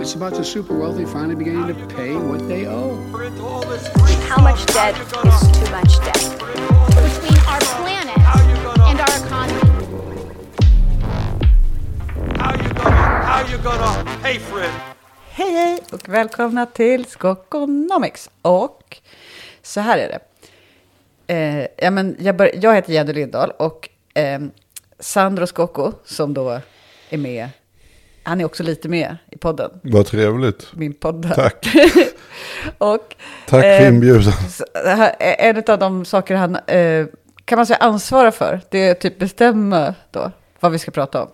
It's about the super wealthy finally beginning to pay what they owe. How much debt is too much debt? between our planet and our economy. How you gonna, how you gonna pay for it? Hej hej och välkomna till Skokonomics. Och så här är det. Eh, ja, men jag, bör, jag heter Jenny Lindahl och eh, Sandro Skocko som då är med, han är också lite med i podden, Vad trevligt. min podd. Tack. och Tack för Eh, inbjudan. det är en av de saker han, eh, kan man säga ansvarar för, det är typ bestämma då vad vi ska prata om.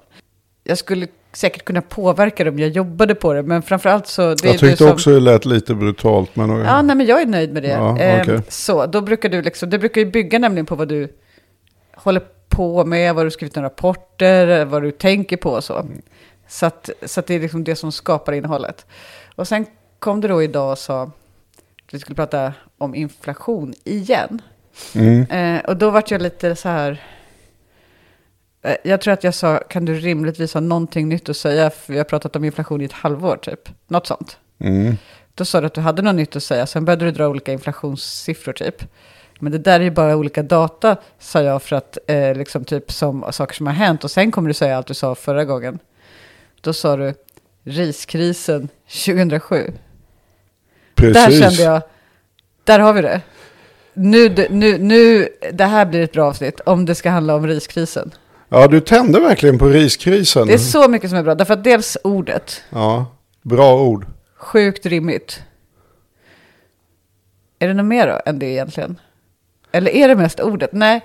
Jag skulle säkert kunna påverka det om jag jobbade på det, men framförallt så... Det Jag tyckte som- också det lät lite brutalt. Men Ja, nej, men jag är nöjd med det. Ja, Ehm, okej. Så, då brukar du liksom, det brukar ju bygga nämligen på vad du håller på med, vad du skrivit några rapporter, vad du tänker på och så. Så, att, så att det är liksom det som skapar innehållet. Och sen kom du då idag och sa att vi skulle prata om inflation igen. mm. Eh, och då vart jag lite så här... eh, Jag tror att jag sa, kan du rimligtvis ha någonting nytt att säga? För vi har pratat om inflation i ett halvår typ. Något sånt. Mm. Då sa du att du hade något nytt att säga, sen började du dra olika inflationssiffror typ. Men det där är ju bara olika data, sa jag, för att eh, liksom typ som saker som har hänt. Och sen kommer du säga allt du sa förra gången. Då sa du riskrisen 2007. Precis. Där kände jag, där har vi det. Nu, nu, nu, det här blir ett bra avsnitt om det ska handla om riskrisen. Ja, du tände verkligen på riskrisen. Det är så mycket som är bra, därför att dels ordet, Ja, bra ord. sjukt rimligt. Är det något mer då än det egentligen? Eller är det mest ordet? Nej,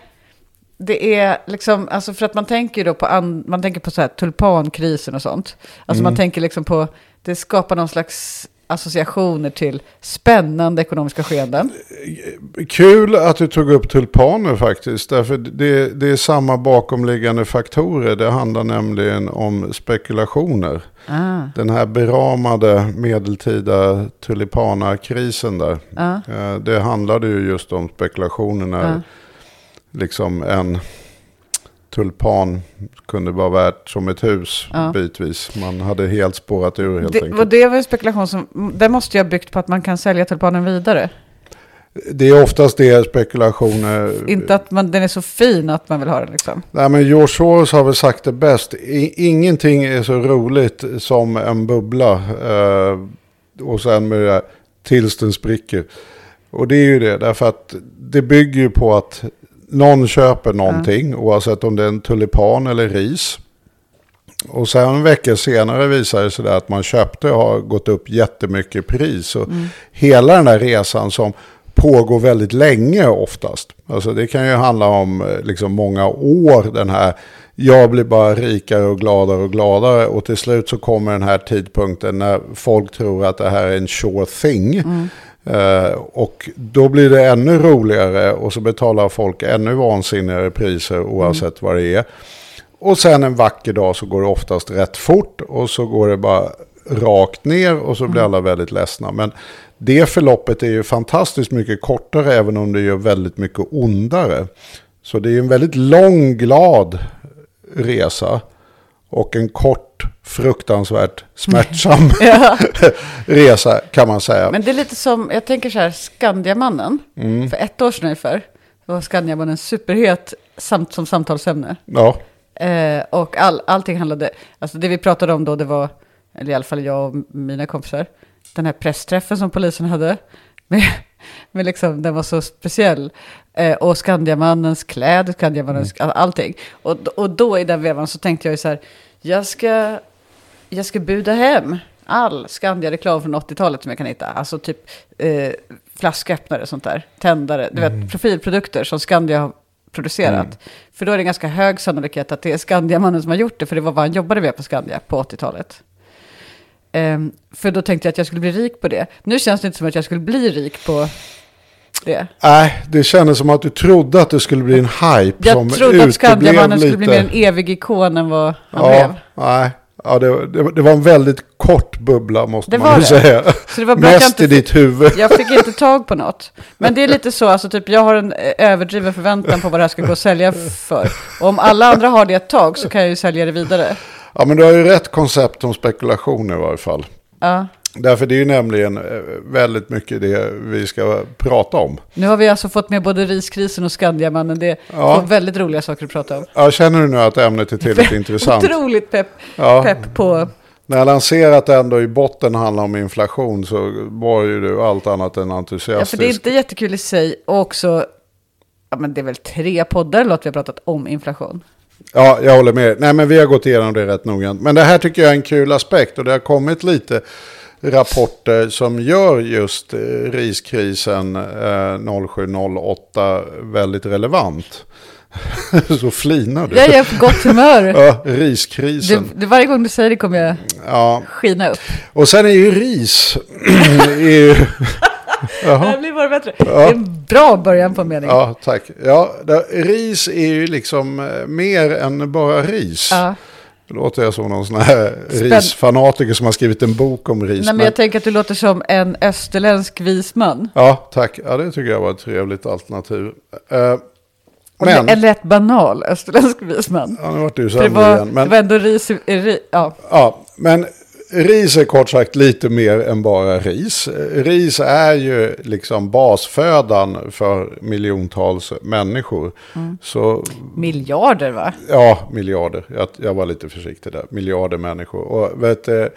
det är liksom, alltså för att man tänker då på, an, man tänker på så här tulpankrisen och sånt. Alltså man tänker liksom på, det skapar någon slags associationer till spännande ekonomiska skeenden. Kul att du tog upp tulpaner faktiskt. Därför det, det är samma bakomliggande faktorer. Det handlar nämligen om spekulationer. Ah, Den här beramade medeltida tulipanakrisen där. ah, eh, Det handlade ju just om spekulationer när ah. Liksom en tulpan kunde vara värt som ett hus Ja. bitvis. Man hade helt spårat ur helt Det, enkelt. och det var en spekulation som, det måste jag ha byggt på att man kan sälja tulpanen vidare. Det är oftast det spekulationer... Inte att man, den är så fin att man vill ha den liksom. Nej men George Soros har väl sagt det bäst. I, ingenting är så roligt som en bubbla. Eh, och sen med det där tills den spricker. Och det är ju det. Därför att det bygger ju på att någon köper någonting. Oavsett om det är en tulipan eller ris. Och sen en vecka senare visar det sig att man köpte och har gått upp jättemycket pris. Och hela den här resan som pågår väldigt länge oftast. Alltså det kan ju handla om eh, liksom många år den här. Jag blir bara rikare och gladare och gladare. Och till slut så kommer den här tidpunkten när folk tror att det här är en sure thing. Eh, och då blir det ännu roligare och så betalar folk ännu vansinnigare priser oavsett vad det är. Och sen en vacker dag så går det oftast rätt fort och så går det bara rakt ner och så blir alla väldigt ledsna. Men det förloppet är ju fantastiskt mycket kortare även om det gör väldigt mycket ondare. Så det är en väldigt lång, glad resa och en kort, fruktansvärt smärtsam resa kan man säga. Men det är lite som, jag tänker så här, Skandiamannen. Mm. För ett år sedan ungefär, då var Skandiamannen superhet samt som samtalsämne. Ja, Eh, och all, allting handlade, alltså det vi pratade om då, det var, eller i alla fall jag och mina kompisar, den här pressträffen som polisen hade. Med, med liksom, den var så speciell. Eh, och Skandiamannens kläder, Skandiamannens, all, allting. Och, och då i den vevan så tänkte jag ju så här, jag ska, jag ska buda hem all Skandia-reklam från 80-talet som jag kan hitta. Alltså typ eh, flasköppnare och sånt där, tändare, du vet profilprodukter som Skandia har producerat. För då är det ganska hög sannolikhet att det är Skandiamannen som har gjort det, för det var vad han jobbade med på Skandia på 80-talet. Ehm, för då tänkte jag att jag skulle bli rik på det. Nu känns det inte som att jag skulle bli rik på det. Nej, det kändes som att du trodde att det skulle bli en hype som Jag trodde att Skandiamannen skulle bli mer en evig ikon än vad han ja, blev. Nej, ja, det, det, det var en väldigt kort bubbla måste Det man ju säga. Så det var Mest inte i ditt huvud. Jag fick inte tag på något. Men det är lite så, alltså typ jag har en eh, överdriven förväntan på vad det här ska gå att sälja för. Och om alla andra har det ett tag så kan jag ju sälja det vidare. Ja, men du har ju rätt koncept om spekulationer i varje fall. Ja. Därför det är ju nämligen eh, väldigt mycket det vi ska prata om. Nu har vi alltså fått med både riskrisen och Skandiamannen. Det är Ja. väldigt roliga saker att prata om. Ja, känner du nu att ämnet är tillräckligt intressant? Otroligt pepp, Ja. pepp på... När jag lanserade att det ändå i botten handlar om inflation så var ju du allt annat än Ja, entusiastisk. för det är inte jättekul i sig. Och också, ja men det är väl tre poddar eller något vi har pratat om inflation. Ja, jag håller med. Nej, men vi har gått igenom det rätt noggrant. Men det här tycker jag är en kul aspekt och det har kommit lite rapporter som gör just eh, riskrisen eh, 0708 väldigt relevant. Så flinar du. Jag är på gott humör. Ja, riskrisen. Det, det, varje gång du säger det kommer jag Ja, skina upp. och sen är ju ris... är ju, Det blir bara bättre. Det är en bra början på en mening. ja, tack. Ja, det, ris är ju liksom eh, mer än bara ris. Ja. Det låter jag som någon sån här risfanatiker som har skrivit en bok om ris. Nej, men men- jag tänker att du låter som en österländsk vis man. Ja, tack. Ja, det tycker jag var ett trevligt alternativ. Och men, En lätt banal österländsk vis man. ja, nu vart du det, sämre igen. det Men, var ändå ris, ri, ja. ja, men ris är kort sagt lite mer än bara ris. Eh, Ris är ju liksom basfödan för miljontals människor. Mm. Så miljarder va? Ja, miljarder. Jag, jag var lite försiktig där. Miljarder människor. Och, vet, du,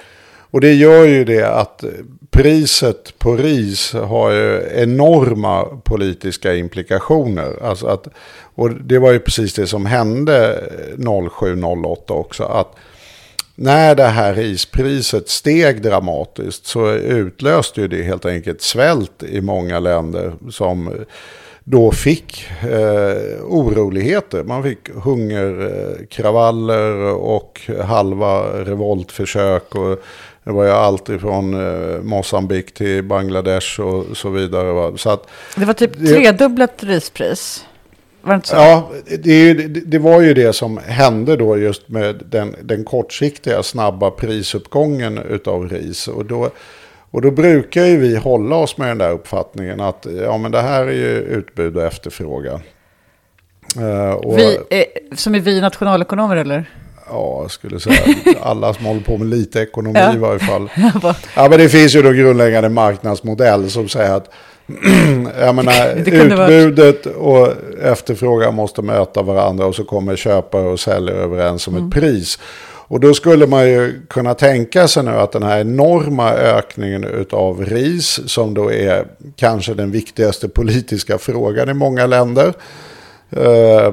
och det gör ju det att priset på ris har ju enorma politiska implikationer. Alltså att, och det var ju precis det som hände 07-08 också. Att när det här rispriset steg dramatiskt så utlöste ju det helt enkelt svält i många länder som då fick eh, oroligheter. Man fick hungerkravaller och halva revoltförsök. Och det var ju allt ifrån eh, Mosambik till Bangladesh och så vidare. Va? Så att, Det var typ tredubblat rispris. Var det inte så? Ja, det, det, det var ju det som hände då just med den, den kortsiktiga snabba prisuppgången utav ris. Och då, och då brukar ju vi hålla oss med den där uppfattningen att ja, men det här är ju utbud och efterfrågan. Eh, och, Vi, eh, som är vi nationalekonomer eller? Ja, jag skulle säga alla som håller på med lite ekonomi Ja. i varje fall. Ja, men det finns ju då grundläggande marknadsmodell som säger att jag menar, utbudet och efterfrågan måste möta varandra och så kommer köpare och säljare överens om Mm. ett pris. Och då skulle man ju kunna tänka sig nu att den här enorma ökningen av ris, som då är kanske den viktigaste politiska frågan i många länder, eh,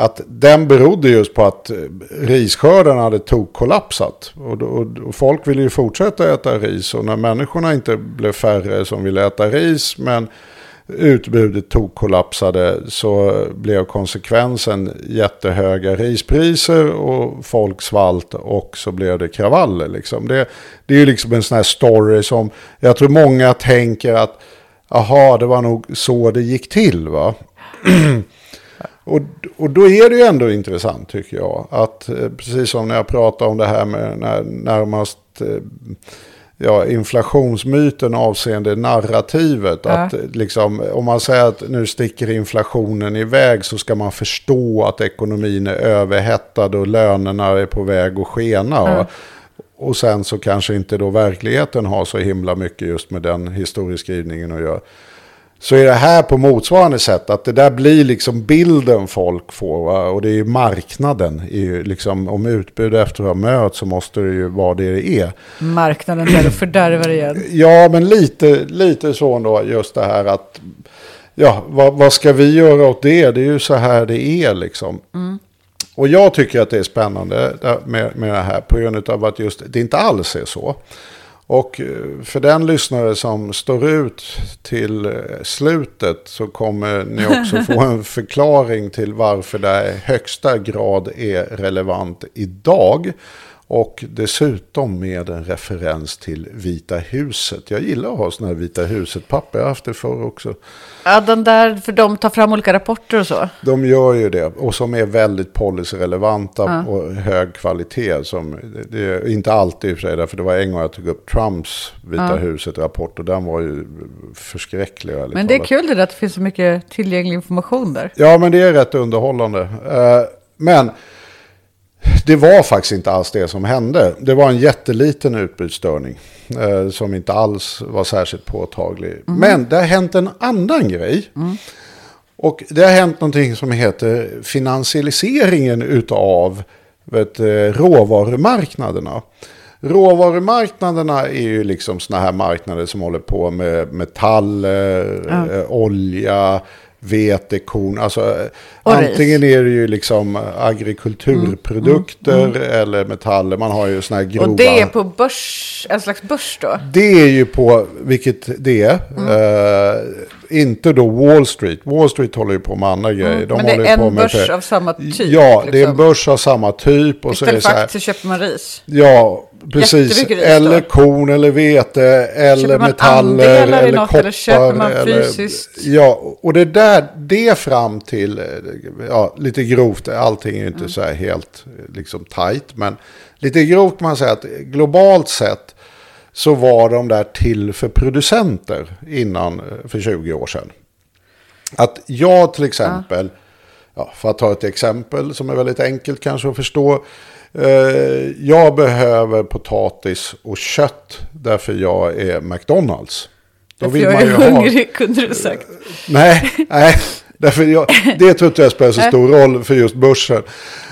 att den berodde just på att eh, risskörden hade tokkollapsat. Och, då- och, och folk ville ju fortsätta äta ris. Och när människorna inte blev färre som ville äta ris, men utbudet tokkollapsade så blev konsekvensen jättehöga rispriser och folk svalt och så blev det kravaller. Liksom. Det, det är ju liksom en sån här story som jag tror många tänker att aha, det var nog så det gick till va. Och, och då är det ju ändå intressant tycker jag. Att eh, precis som när jag pratar om det här med när, närmast eh, ja, inflationsmyten avseende narrativet. Ja. Att eh, liksom, om man säger att nu sticker inflationen iväg så ska man förstå att ekonomin är överhettad och lönerna är på väg att skena. Ja. Och sen så kanske inte då verkligheten har så himla mycket just med den historieskrivningen att göra. Så är det här på motsvarande sätt att det där blir liksom bilden folk får. Va? Och det är marknaden. Är ju liksom, om utbud och efterfrågan möts så måste det ju vara det det är. marknaden där och fördärvar igen. Ja, men lite, lite så ändå just det här att ja, vad, vad ska vi göra åt det? Det är ju så här det är liksom. Och jag tycker att det är spännande med, med det här på grund av att just det inte alls är så. Och eh, för den lyssnare som står ut till eh, slutet så kommer ni också få en förklaring till varför det i högsta grad är relevant idag. Och dessutom med en referens till Vita huset. Jag gillar att ha sådana här Vita huset-papper. Jag har haft det förr också. Ja, den där, för de tar fram olika rapporter och så. De gör ju det. Och som är väldigt policyrelevanta och hög kvalitet. Som, det är inte alltid i och för sig. Därför det var en gång jag tog upp Trumps Vita huset-rapport. Och den var ju förskräcklig. Men det är talat. kul det där att det finns så mycket tillgänglig information där. Ja, men det är rätt underhållande. Eh, Men det var faktiskt inte alls det som hände. Det var en jätteliten utbudsstörning eh, som inte alls var särskilt påtaglig. Men det har hänt en annan grej. Och det har hänt någonting som heter finansialiseringen utav vet, du, råvarumarknaderna. Råvarumarknaderna är ju liksom sådana här marknader som håller på med metaller, eh, olja, vetekorn. Alltså, eh, ris. antingen är det ju liksom agrikulturprodukter eller metaller. Man har ju sådana här grova... Och det är på börs, en slags börs då? Det är ju på, vilket det är, eh, inte då Wall Street. Wall Street håller ju på med andra grejer. De Men det är en med börs pe- av samma typ, Ja, det är en liksom. börs av samma typ. Och så är Istället så för här, aktier köper man ris. ja, precis. Eller korn eller vete eller metaller i eller något koppar. eller köper man eller- fysiskt? Ja, och det där, det fram till, ja, lite grovt, allting är ju inte Mm. så här helt liksom tajt, men lite grovt kan man säga att globalt sett så var de där till för producenter innan eh, för 20 år sedan. Att jag till exempel, ja, för att ta ett exempel som är väldigt enkelt kanske att förstå. Eh, jag behöver potatis och kött därför jag är McDonalds. Då Därför jag är hungrig, kunde du sagt. Nej, nej. Därför jag, det tror inte jag spelar så stor roll för just börsen.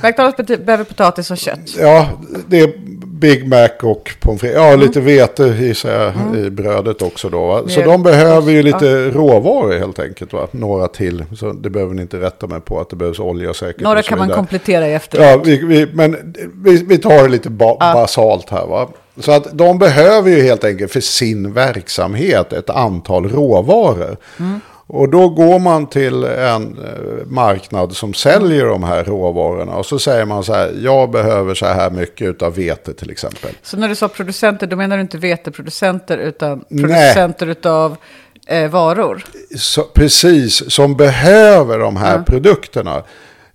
McDonalds behöver potatis och kött. Ja, det är Big Mac och pommes frites. Mm. Ja, lite vete gissar jag i brödet också då. Va? Så de behöver ju lite råvaror helt enkelt. Va? Några till. Så det behöver ni inte rätta mig på att det behövs olja säkert. Några kan man komplettera i efterhand. Ja, vi, vi, men vi, vi tar det lite ba, basalt här va. Så att de behöver ju helt enkelt för sin verksamhet ett antal råvaror. Och då går man till en eh, marknad som säljer de här råvarorna. Och så säger man så här, jag behöver så här mycket av vete till exempel. Så när du sa producenter, då menar du inte veteproducenter utan Nej. producenter utav eh, varor? Så, precis, som behöver de här produkterna.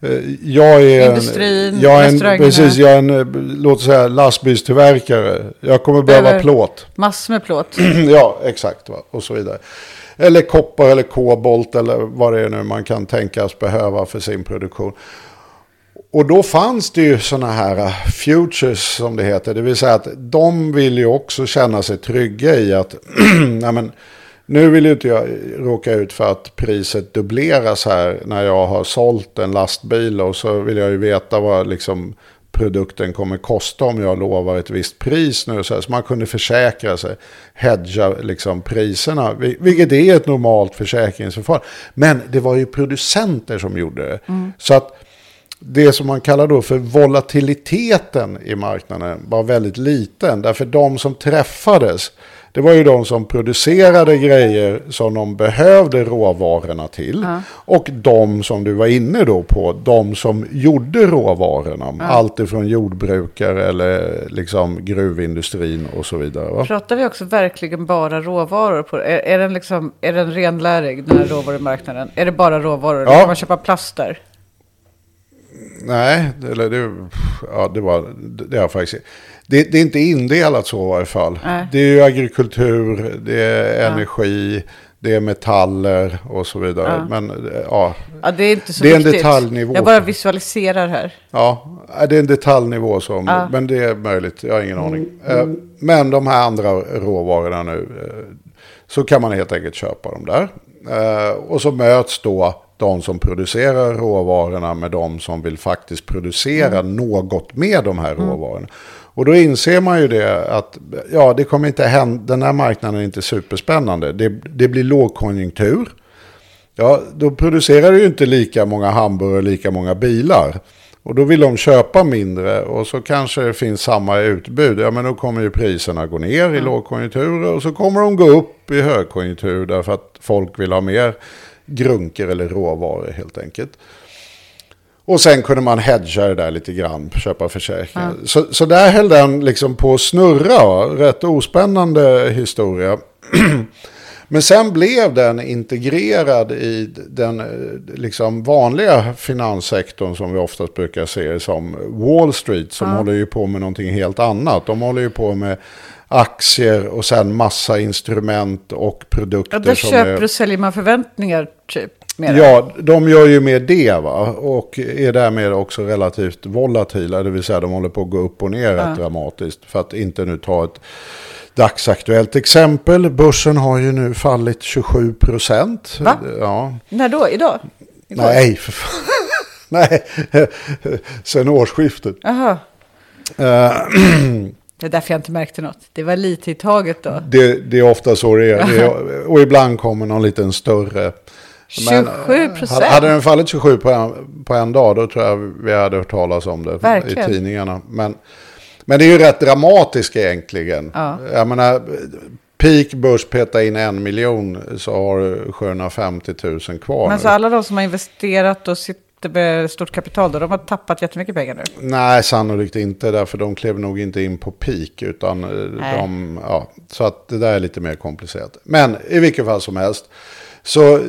Eh, Jag är Industrin, en, jag är en, precis, jag är en, eh, låt oss säga lastbilstillverkare. Jag kommer behöva Behöver- plåt. Massor med plåt. ja, exakt. Va? Och så vidare. Eller koppar eller kobolt eller vad det är nu man kan tänkas behöva för sin produktion. Och då fanns det ju sådana här eh, futures som det heter. Det vill säga att de vill ju också känna sig trygga i att nej men, nu vill ju inte jag råka ut för att priset dubbleras här när jag har sålt en lastbil och så vill jag ju veta vad liksom produkten kommer kosta om jag lovar ett visst pris nu. Så, här, så man kunde försäkra sig, hedga liksom priserna, vil- vilket är ett normalt försäkringsförfarande. Men det var ju producenter som gjorde det. Så att det som man kallar då för volatiliteten i marknaden var väldigt liten. Därför de som träffades, det var ju de som producerade grejer som de behövde råvarorna till. Och de som du var inne då på, de som gjorde råvarorna. Allt ifrån jordbrukare eller liksom gruvindustrin och så vidare. Va? Pratar vi också verkligen bara råvaror? På, är, är, den liksom, är den renlärig, den här råvarumarknaden? Är det bara råvaror? Ja. Kan man köpa plast där? Nej, eller det, ja, det var det har faktiskt. Det, det är inte indelat så i varje fall. Nej. Det är ju agrikultur, det är energi, det är metaller och så vidare. Men ja, Ja, det är inte så Det är en viktigt. detaljnivå. Jag bara visualiserar här. ja, det är en detaljnivå som, men det är möjligt, jag har ingen aning. Eh, Men de här andra råvarorna nu, eh, så kan man helt enkelt köpa dem där. Eh, Och så möts då de som producerar råvarorna med de som vill faktiskt producera något med de här råvarorna. Och då inser man ju det att ja, det kommer inte hända, den här marknaden är inte superspännande. Det, det blir lågkonjunktur. Ja, då producerar det ju inte lika många hamburgare och lika många bilar. Och då vill de köpa mindre och så kanske det finns samma utbud. Ja, men då kommer ju priserna gå ner i lågkonjunktur och så kommer de gå upp i högkonjunktur därför att folk vill ha mer grunker eller råvaror helt enkelt. Och sen kunde man hedga det där lite grann, köpa försäkringar. Så, så där höll den liksom på att snurra. va? Rätt ospännande historia. Men sen blev den integrerad i den eh, liksom vanliga finanssektorn som vi oftast brukar se som Wall Street som håller ju på med någonting helt annat. De håller ju på med aktier och sen massa instrument och produkter Ja, där som köper är... och säljer man förväntningar, typ. Mera. Ja, de gör ju mer det va? Och är därmed också relativt volatila. Det vill säga de håller på att gå upp och ner rätt dramatiskt. För att inte nu ta ett dagsaktuellt exempel. Börsen har ju nu fallit 27 procent. Va? Ja. När då? Idag? Igår? Nej, för fan. Nej, sen årsskiftet. Jaha. Eh, Det är därför jag inte märkte något. Det var lite i taget då. det, det är ofta så det är. Det är. Och ibland kommer någon liten större. Men, 27 procent. Hade den fallit 27 på en, på en dag då tror jag vi hade hört talas om det Verkligen. i tidningarna. Men, men det är ju rätt dramatiskt egentligen. Ja. Jag menar, peak börs peta in en miljon så har du 750 000 kvar. Men nu. så alla de som har investerat och sitter med stort kapital då, de har tappat jättemycket pengar nu. Nej, sannolikt inte. Därför de klev nog inte in på peak. Utan eh, Nej. de, ja, så att det där är lite mer komplicerat. Men i vilket fall som helst. Så,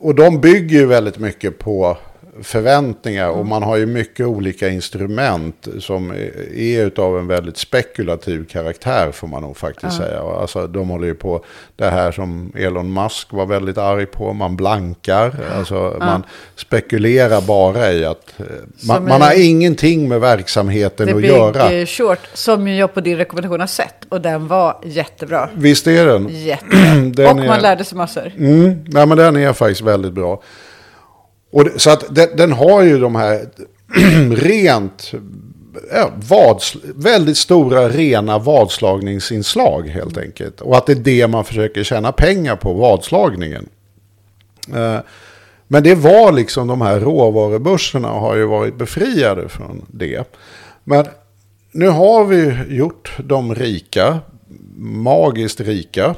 och de bygger ju väldigt mycket på förväntningar. Och man har ju mycket olika instrument som är av en väldigt spekulativ karaktär får man nog faktiskt säga. Och Alltså, de håller ju på det här som Elon Musk var väldigt arg på. Man blankar. Alltså, Man spekulerar bara i att eh, man, man har ingenting med verksamheten The att Big göra. eh, Short, som jag på din rekommendation har sett. Och den var jättebra. Visst är den? Jättebra. Den och man är- lärde sig massor. Mm, ja, men den är faktiskt väldigt bra. Och det, så att den, den har ju de här rent, ja, vads, väldigt stora rena vadslagningsinslag helt enkelt. Och att det är det man försöker tjäna pengar på, vadslagningen. Eh, Men det var liksom de här råvarubörserna har ju varit befriade från det. Men nu har vi gjort de rika, magiskt rika.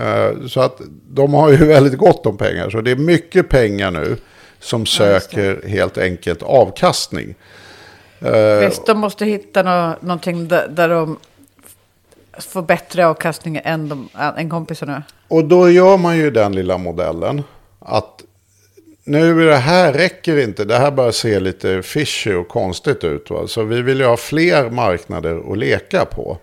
Eh, Så att de har ju väldigt gott om pengar. Så det är mycket pengar nu som söker helt enkelt avkastning. Eh, Visst, de måste hitta nå, någonting där, där de får bättre avkastning än, de, än kompisarna. Och då gör man ju den lilla modellen. Att nu är det här räcker inte. Det här börjar se lite fishy och konstigt ut. Va? Så vi vill ju ha fler marknader att leka på.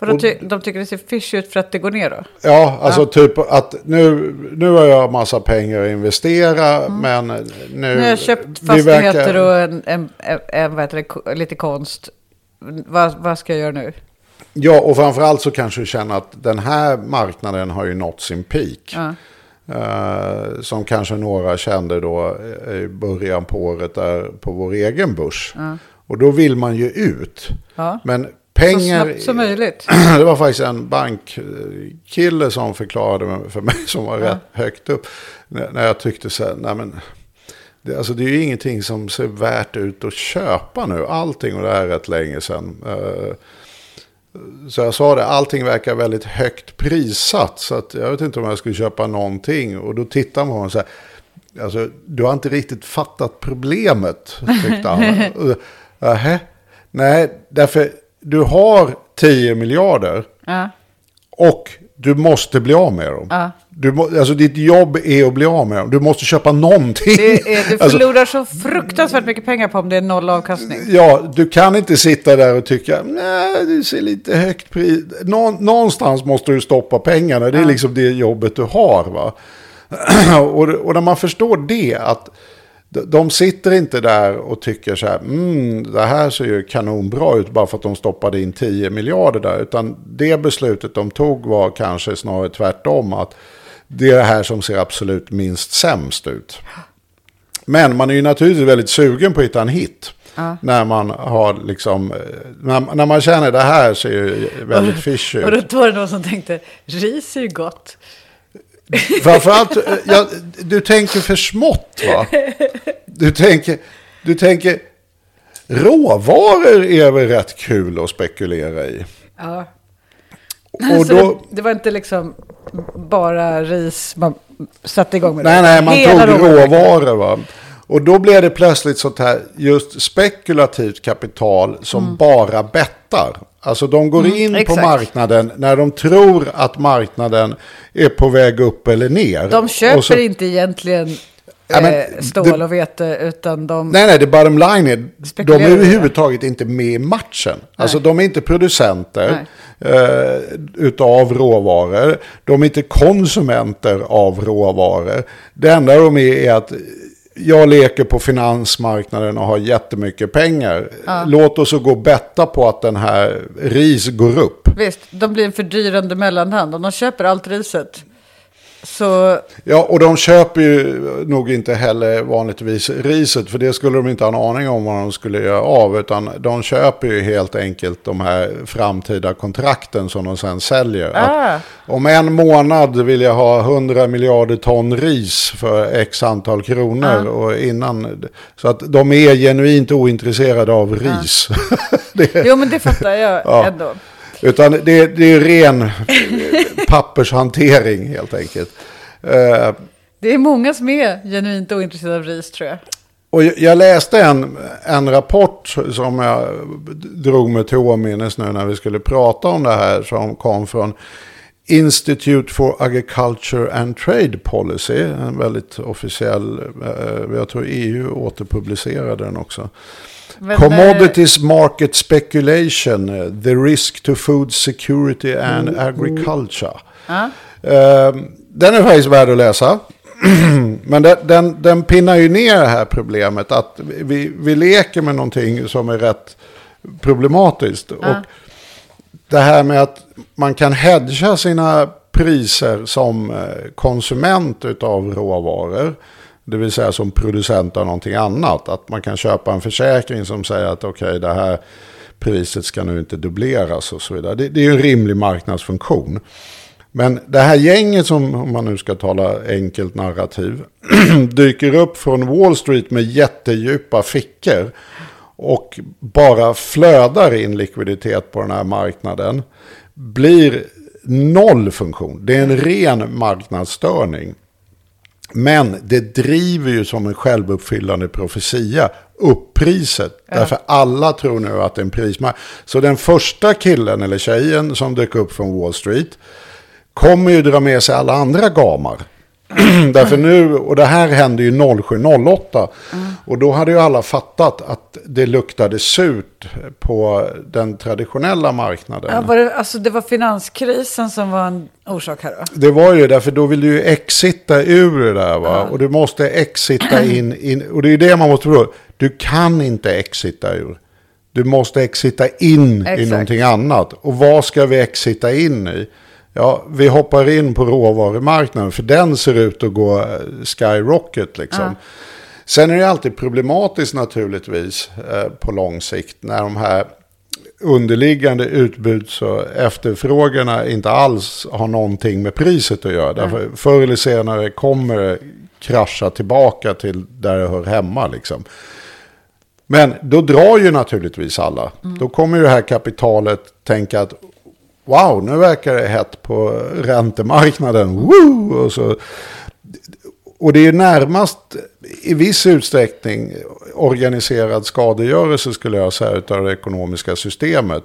Och de, ty, de tycker det ser fish ut för att det går ner då? Ja, alltså typ att nu, nu har jag massa pengar att investera. Men nu... Mm. Nu har jag köpt fastigheter verkar- och en, en, en, en, det, lite konst. Vad, vad ska jag göra nu? Ja, och framförallt så kanske du känner att den här marknaden har ju nått sin peak. Ja. Eh, som kanske några kände då eh, i början på året där på vår egen börs. Och då vill man ju ut. Ja. Men Så pengar... snabbt som möjligt. det var faktiskt en bankkille som förklarade för mig som var rätt högt upp. När jag tyckte så här, nej men. Det, alltså det är ju ingenting som ser värt ut att köpa nu. Allting och det här är rätt länge sedan. Eh, så jag sa det, allting verkar väldigt högt prissatt. Så att jag vet inte om jag skulle köpa någonting. Och då tittar man på honom så här. Alltså, du har inte riktigt fattat problemet, tyckte han. Nähä? Nej, därför du har 10 miljarder Ja. och du måste bli av med dem. Ja. Du må, alltså ditt jobb är att bli av med dem. Du måste köpa någonting. Det är, du Alltså, förlorar så fruktansvärt mycket pengar på om det är noll avkastning. Ja, du kan inte sitta där och tycka, nej, det ser lite högt pris. Nå, någonstans måste du stoppa pengarna. Det är liksom det jobbet du har. Va? och, och när man förstår det, att de- sitter inte där och tycker så här, mm, det här ser ju kanonbra ut bara för att de stoppade in 10 miljarder där. Utan det beslutet de tog var kanske snarare tvärtom, att det är det här som ser absolut minst sämst ut. Men man är ju naturligtvis väldigt sugen på att hitta en hit. När man har liksom, eh, när, när man känner det här ser ju väldigt fishy Och då ut. var det någon som tänkte, ris är ju gott. Framförallt, eh, ja, du tänker för smått va? Du tänker, du tänker, råvaror är väl rätt kul att spekulera i. Ja. Och då, det, det var inte liksom bara ris man satte igång med. nej, det. nej, man Hela tog råvaran. råvaror va. Och då blev det plötsligt sånt här just spekulativt kapital som bara bettar. Alltså de går in på exakt. marknaden när de tror att marknaden är på väg upp eller ner. De köper så- inte egentligen Ja, men eh, stål det- och vete, utan de... Nej, nej, det bottom line är, de är överhuvudtaget inte med i matchen. Alltså de är inte producenter, eh, utav råvaror. De är inte konsumenter av råvaror. Det enda de är är att jag leker på finansmarknaden och har jättemycket pengar. Låt oss gå och betta på att den här ris går upp. Visst, de blir en fördyrande mellanhand. Om de köper allt riset så... Ja, och de köper ju nog inte heller vanligtvis riset, för det skulle de inte ha en aning om vad de skulle göra av, utan de köper ju helt enkelt de här framtida kontrakten som de sen säljer. Ah. Om en månad vill jag ha 100 miljarder ton ris för x antal kronor. Och innan, så att de är genuint ointresserade av ris. det, Jo, men det fattar jag Ja. ändå. Utan det, det är ren pappershantering helt enkelt. Eh, Det är många som är genuint ointresserade av ris, tror jag. Och jag- jag läste en, en rapport som jag drog mig till åminnes nu när vi skulle prata om det här. Som kom från Institute for Agriculture and Trade Policy. En väldigt officiell, eh, jag tror EU återpublicerade den också. Commodities Market Speculation, eh, The Risk to Food Security and Agriculture. Ja. Eh, Den är faktiskt värd att läsa. Men den, den, den pinnar ju ner det här problemet att vi, vi leker med någonting som är rätt problematiskt. Och det här med att man kan hedga sina priser som eh, konsument av råvaror. Det vill säga som producent av någonting annat. Att man kan köpa en försäkring som säger att okej det här priset ska nu inte dubbleras och så vidare. Det, det är ju en rimlig marknadsfunktion. Men det här gänget som, om man nu ska tala enkelt narrativ, dyker upp från Wall Street med jättedjupa fickor och bara flödar in likviditet på den här marknaden, blir noll funktion. Det är en ren marknadsstörning. Men det driver ju som en självuppfyllande profetia upp priset. Därför alla tror nu att det är en prismarknad. Så den första killen eller tjejen som dök upp från Wall Street kommer ju dra med sig alla andra gamar. Därför nu, och det här hände ju 07-08. Och då hade ju alla fattat att det luktade surt på den traditionella marknaden. Ja, var det, alltså, det var finanskrisen som var en orsak här då? Det var ju därför då vill du ju exita ur det där va. Och du måste exita in, in. Och det är ju det man måste förstå. Du kan inte exita ur. Du måste exita in i Exakt. någonting annat. Och vad ska vi exita in i? Ja, vi hoppar in på råvarumarknaden. För den ser ut att gå eh, skyrocket liksom. Sen är det alltid problematiskt naturligtvis eh, på lång sikt. När de här underliggande utbuds och efterfrågorna inte alls har någonting med priset att göra. Därför förr eller senare kommer det krascha tillbaka till där det hör hemma. Liksom. Men då drar ju naturligtvis alla. Då kommer ju det här kapitalet tänka att wow, nu verkar det hett på räntemarknaden. Woo! Och, så, och det är närmast i viss utsträckning organiserad skadegörelse skulle jag säga utav det ekonomiska systemet.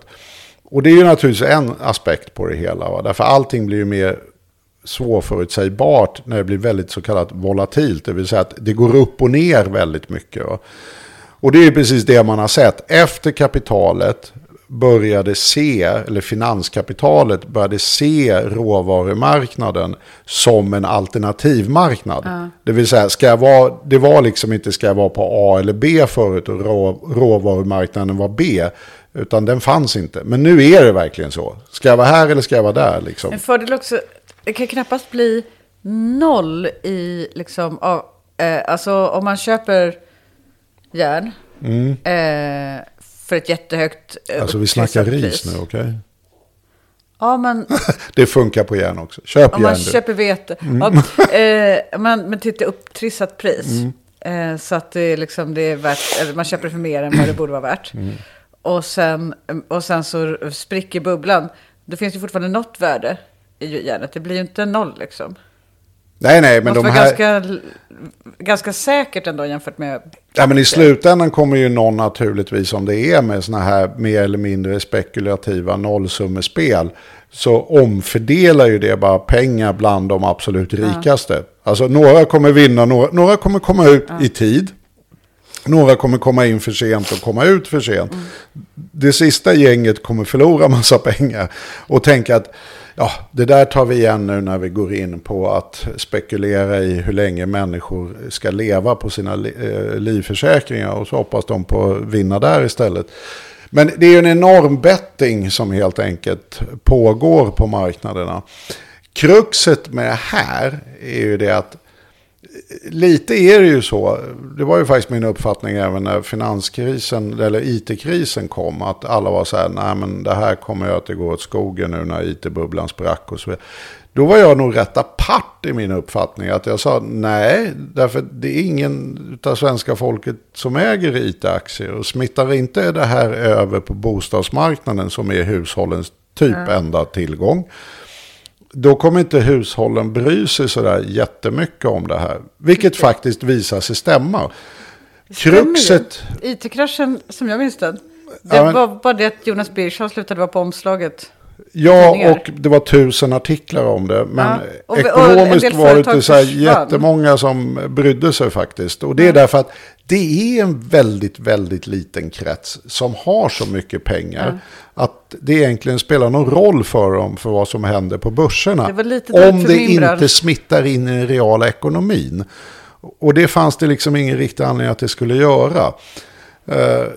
Och det är ju naturligtvis en aspekt på det hela. Va? Därför allting blir ju mer svårförutsägbart när det blir väldigt så kallat volatilt. Det vill säga att det går upp och ner väldigt mycket. Va? Och det är ju precis det man har sett. Efter kapitalet började se, eller finanskapitalet började se råvarumarknaden som en alternativmarknad. Det vill säga, ska jag vara, det var liksom inte ska jag vara på A eller B förut och rå, råvarumarknaden var B. Utan den fanns inte. Men nu är det verkligen så. Ska jag vara här eller ska jag vara där? Liksom? En fördel också, det kan knappast bli noll i liksom, av, eh, alltså om man köper järn eh, för ett jättehögt eh, Alltså vi snackar ris nu, okej? Ja, men Det funkar på järn också. Köp om man järn du. köper vete, Mm. ja, eh, men till ett upptrissat pris. Eh, så att det är liksom, det är värt, man köper det för mer än vad det borde vara värt. Mm. Och, sen, och sen så spricker bubblan. Då finns det fortfarande något värde i järnet. Det blir ju inte noll liksom. Nej, nej, men de här... ganska, ganska säkert ändå jämfört med... Ja, men i slutändan kommer ju någon naturligtvis, om det är med sådana här mer eller mindre spekulativa nollsummespel, så omfördelar ju det bara pengar bland de absolut rikaste. Alltså några kommer vinna, några, några kommer komma ut i tid. Några kommer komma in för sent och komma ut för sent. Det sista gänget kommer förlora massa pengar och tänka att ja, det där tar vi igen nu när vi går in på att spekulera i hur länge människor ska leva på sina eh, livförsäkringar och så hoppas de på att vinna där istället. Men det är ju en enorm betting som helt enkelt pågår på marknaderna. Kruxet med det här är ju det att lite är det ju så. Det var ju faktiskt min uppfattning även när finanskrisen eller it-krisen kom. Att alla var så här, nej men det här kommer ju att det går åt skogen nu när it-bubblan sprack och så vidare. Då var jag nog rätt apart i min uppfattning. Att jag sa nej, därför det är ingen av svenska folket som äger it-aktier. Och smittar inte det här över på bostadsmarknaden som är hushållens typ enda tillgång då kommer inte hushållen bry sig sådär jättemycket om det här. Vilket faktiskt visar sig stämma. Kruxet, IT-kraschen, som jag minns den. Det Ja, men- var bara det att Jonas Birgersson slutade vara på omslaget. ja och det var tusen artiklar om det. Men Ja, och- och ekonomiskt del var det inte så här jättemånga som brydde sig faktiskt. Och det är därför att det är en väldigt, väldigt liten krets som har så mycket pengar. Att det egentligen spelar någon roll för dem för vad som händer på börserna. Det om det inte smittar in i den reala ekonomin. Och det fanns det liksom ingen riktig anledning att det skulle göra.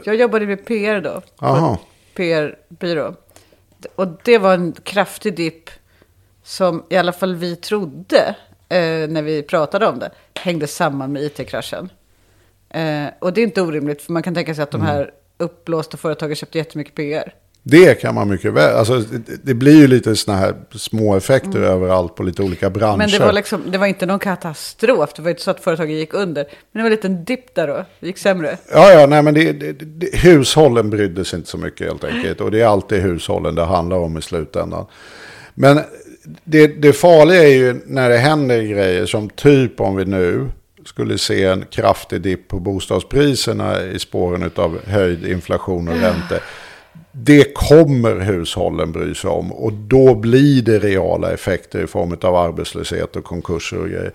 Jag jobbade med PR då. på PR-byrå. Och det var en kraftig dipp som i alla fall vi trodde eh, när vi pratade om det hängde samman med it-kraschen. Eh, och det är inte orimligt för man kan tänka sig att de Mm. här uppblåsta företagen köpte jättemycket PR. Det kan man mycket väl. Alltså, det, blir ju lite sådana här små effekter överallt på lite olika branscher. Mm. Men det var, liksom, det var inte någon katastrof. Det var inte så att företagen gick under. Men det var en liten dipp där då. Det gick sämre. Ja, ja, nej, men det, det, det, hushållen brydde sig inte så mycket helt enkelt. Och det är alltid hushållen det handlar om i slutändan. Men det, det farliga är ju när det händer grejer som typ om vi nu skulle se en kraftig dipp på bostadspriserna i spåren av höjd inflation och räntor. Det kommer hushållen bry sig om och då blir det reala effekter i form av arbetslöshet och konkurser och grejer.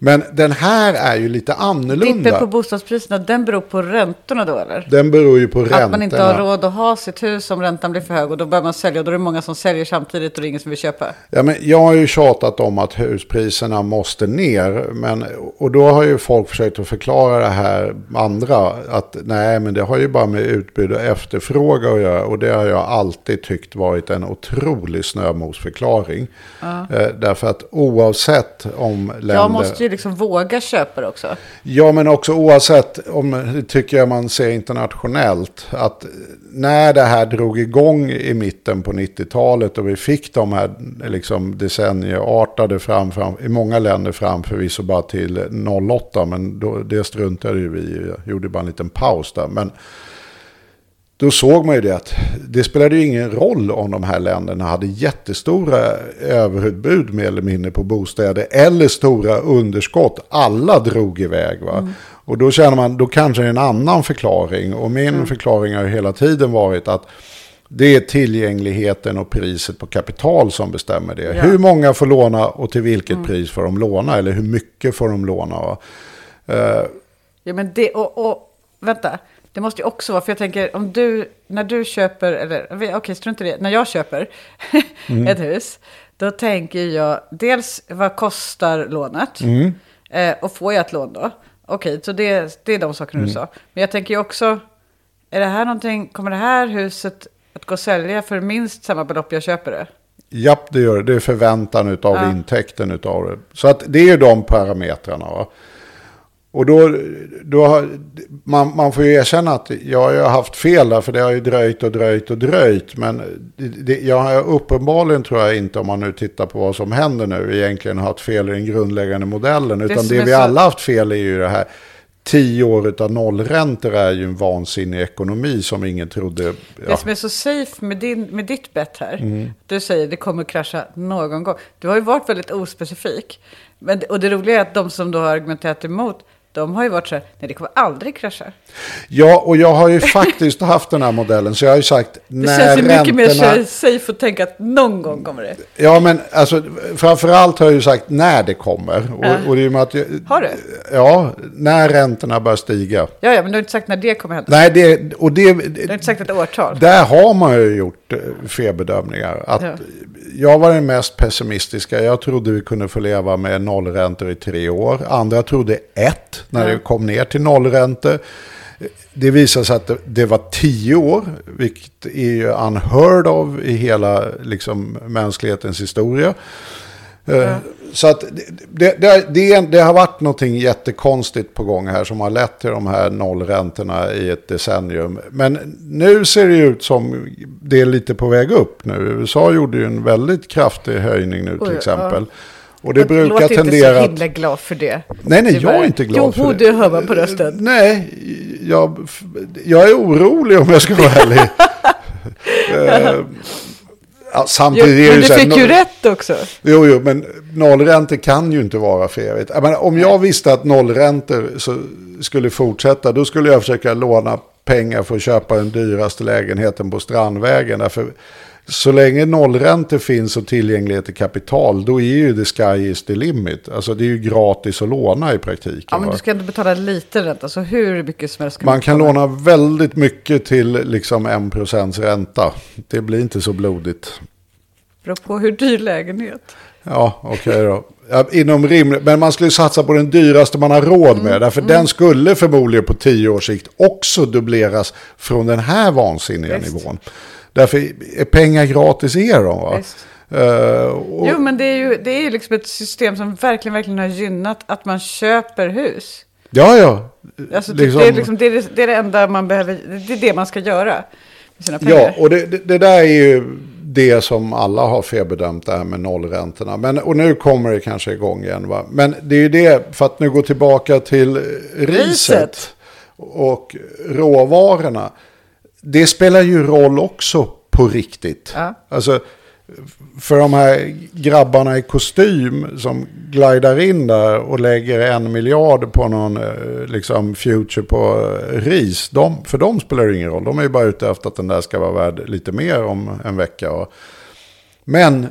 Men den här är ju lite annorlunda. Dippen på bostadspriserna, den beror på räntorna då eller? Den beror ju på räntorna. Att man inte har råd att ha sitt hus om räntan blir för hög och då börjar man sälja och då är det många som säljer samtidigt och det är ingen som vill köpa. Ja, men jag har ju tjatat om att huspriserna måste ner. Men, och då har ju folk försökt att förklara det här andra. Att nej, men det har ju bara med utbud och efterfrågan att göra. Och det har jag alltid tyckt varit en otrolig snömosförklaring. Eh, därför att oavsett om länder... Ju liksom våga köpa det också. Ja, men också oavsett om det tycker jag man ser internationellt. Att när det här drog igång i mitten på 90-talet och vi fick de här liksom decennieartade fram, fram i många länder fram förvisso bara till 08. Men då, det struntade ju vi i. Gjorde bara en liten paus där. Men då såg man ju det att det spelade ju ingen roll om de här länderna hade jättestora överutbud mer eller mindre på bostäder eller stora underskott. Alla drog iväg va. Och då känner man, då kanske det är en annan förklaring. Och min förklaring har hela tiden varit att det är tillgängligheten och priset på kapital som bestämmer det. Ja. Hur många får låna och till vilket pris får de låna? Eller hur mycket får de låna? Eh, Ja, men det, och, och vänta, det måste ju också vara, för jag tänker om du, när du köper, eller okej, strunt i det, när jag köper ett hus, då tänker jag dels vad kostar lånet? Eh, och får jag ett lån då? Okej, så det, det är de sakerna du sa. Men jag tänker ju också, är det här någonting, kommer det här huset att gå att sälja för minst samma belopp jag köper det? Japp, det gör det. Det är förväntan utav Ja. intäkten utav det. Så att det är ju de parametrarna. Va? Och då, då har, man, man får ju erkänna att jag har haft fel där, för det har ju dröjt och dröjt och dröjt. Men det, det, jag har uppenbarligen, tror jag inte, om man nu tittar på vad som händer nu, egentligen haft fel i den grundläggande modellen. Utan det är vi så- alla haft fel i är ju det här. Tio år av nollräntor är ju en vansinnig ekonomi som ingen trodde. Det som är så safe med, din, med ditt bett här, du säger det kommer krascha någon gång. Du har ju varit väldigt ospecifik. Men, och det roliga är att de som då har argumenterat emot de har ju varit så här, nej det kommer aldrig krascha. Ja, och jag har ju faktiskt haft den här modellen. Så jag har ju sagt Det när känns ju mycket mer safe att tänka att någon gång kommer det. Ja, men alltså framförallt har jag ju sagt när det kommer. Och, Ja. och det är med att jag, Har du? Ja, när räntorna börjar stiga. Ja, ja, men du har inte sagt när det kommer hända. Nej, det, och det, Du har inte sagt ett årtal. där har man ju gjort eh, felbedömningar. Att Ja. Jag var den mest pessimistiska. Jag trodde vi kunde få leva med nollräntor i tre år. Andra trodde ett när Ja. det kom ner till nollräntor. Det visade sig att det, var tio år, vilket är ju unheard of i hela liksom, mänsklighetens historia. Eh, Så att det, det, det, det, har varit någonting jättekonstigt på gång här som har lett till de här nollräntorna i ett decennium. Men nu ser det ut som det är lite på väg upp nu. USA gjorde ju en väldigt kraftig höjning nu till exempel. Och det brukar Låt inte tendera så att... himla glad för det. Nej, nej, Det jag är inte glad jo, för det. det hör man på rösten. Nej, jag, jag är orolig om jag ska vara ärlig. Eh, ja, Jo, samtidigt är det men du så här, fick ju no- rätt också. Jo, jo, men nollräntor kan ju inte vara för evigt. Jag menar, om jag visste att nollräntor så skulle fortsätta, då skulle jag försöka låna pengar för att köpa den dyraste lägenheten på Strandvägen. Därför, så länge nollräntor finns och tillgänglighet till kapital, då är ju the sky is the limit. Alltså det är ju gratis att låna i praktiken. Ja, men va? du ska ändå betala lite ränta, så hur mycket som helst. Man kan betala. låna väldigt mycket till liksom 1% ränta. Det blir inte så blodigt. Beror på hur dyr lägenhet. Ja, okej då. Ja, inom rimligt, men man skulle satsa på den dyraste man har råd med. Mm, Därför den skulle förmodligen på tio års sikt också dubbleras från den här vansinniga Visst. nivån. Därför är pengar gratis är de va? Eh, och, Jo, men det är ju det är liksom ett system som verkligen, verkligen har gynnat att man köper hus. Ja, ja. Alltså, Liksom- det, är liksom, det, är det, det är det enda man behöver, det är det man ska göra. Ja, och det, det, det där är ju det som alla har felbedömt det här med nollräntorna. Men, och nu kommer det kanske igång igen. Va? Men det är ju det, för att nu gå tillbaka till riset, Riset. och råvarorna. Det spelar ju roll också på riktigt. Ja. Alltså, för de här grabbarna i kostym som glidar in där och lägger en miljard på någon eh, liksom future på eh, ris. De, för dem spelar det ingen roll. De är ju bara ute efter att den där ska vara värd lite mer om en vecka. Och, men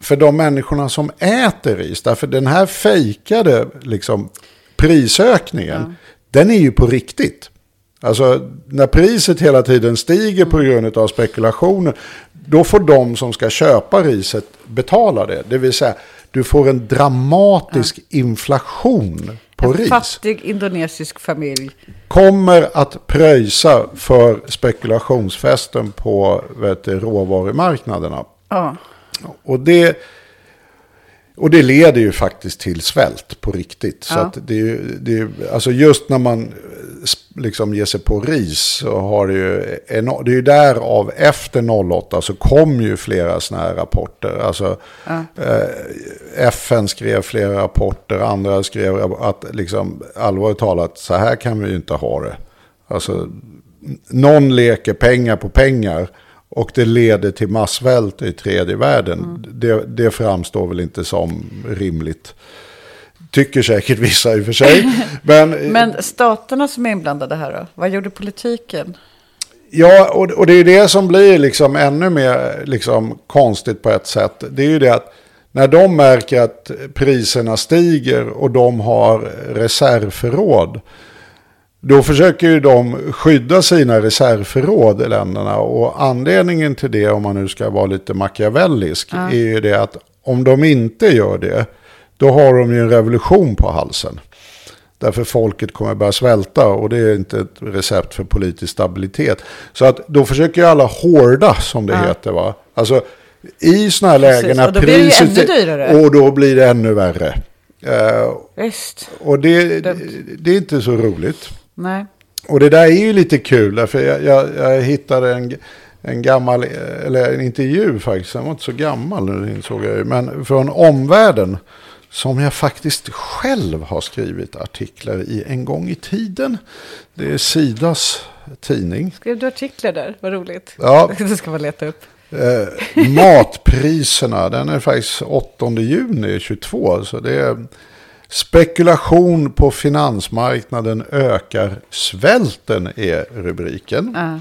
för de människorna som äter ris, därför den här fejkade liksom, prisökningen, den är ju på riktigt. Alltså när priset hela tiden stiger på grund av spekulationer, då får de som ska köpa riset betala det. Det vill säga, du får en dramatisk inflation på en ris. fattig indonesisk familj. Kommer att pröjsa för spekulationsfesten på vet råvarumarknaderna. Ja. Och det, och det leder ju faktiskt till svält på riktigt. Så Ja. att det, är det, är alltså just när man eh, liksom ger sig på ris så har det ju, det är ju därav efter 08 så kom ju flera sådana här rapporter. Alltså eh, FN skrev flera rapporter, andra skrev att liksom allvarligt talat så här kan vi ju inte ha det. Alltså någon leker pengar på pengar. Och det leder till massvält i tredje världen. Det, det framstår väl inte som rimligt. Tycker säkert vissa i och för sig. Men, Men staterna som är inblandade här då? Vad gjorde politiken? ja, och, och det är det som blir liksom ännu mer liksom konstigt på ett sätt. Det är ju det att när de märker att priserna stiger och de har reservförråd. Då försöker ju de skydda sina reservförråd i länderna. Och anledningen till det, om man nu ska vara lite machiavellisk, är ju det att om de inte gör det, då har de ju en revolution på halsen. Därför folket kommer börja svälta och det är inte ett recept för politisk stabilitet. Så att då försöker ju alla hårda som det heter va. Alltså i sådana här Precis, lägen när blir det priset... ännu dyrare. Och då blir det ännu värre. Visst. och det, Dumt. det är inte så roligt. Nej. Och det där är ju lite kul, för jag, jag, jag hittade en, en gammal, eller en intervju faktiskt, den var inte så gammal nu insåg jag ju, men från omvärlden. Som jag faktiskt själv har skrivit artiklar i en gång i tiden. Det är Sidas tidning. Skrev du artiklar där? Vad roligt. Ja. Det ska man leta upp. Eh, matpriserna, den är faktiskt 8 juni 22. Så det är, Spekulation på finansmarknaden ökar svälten är rubriken. Ja.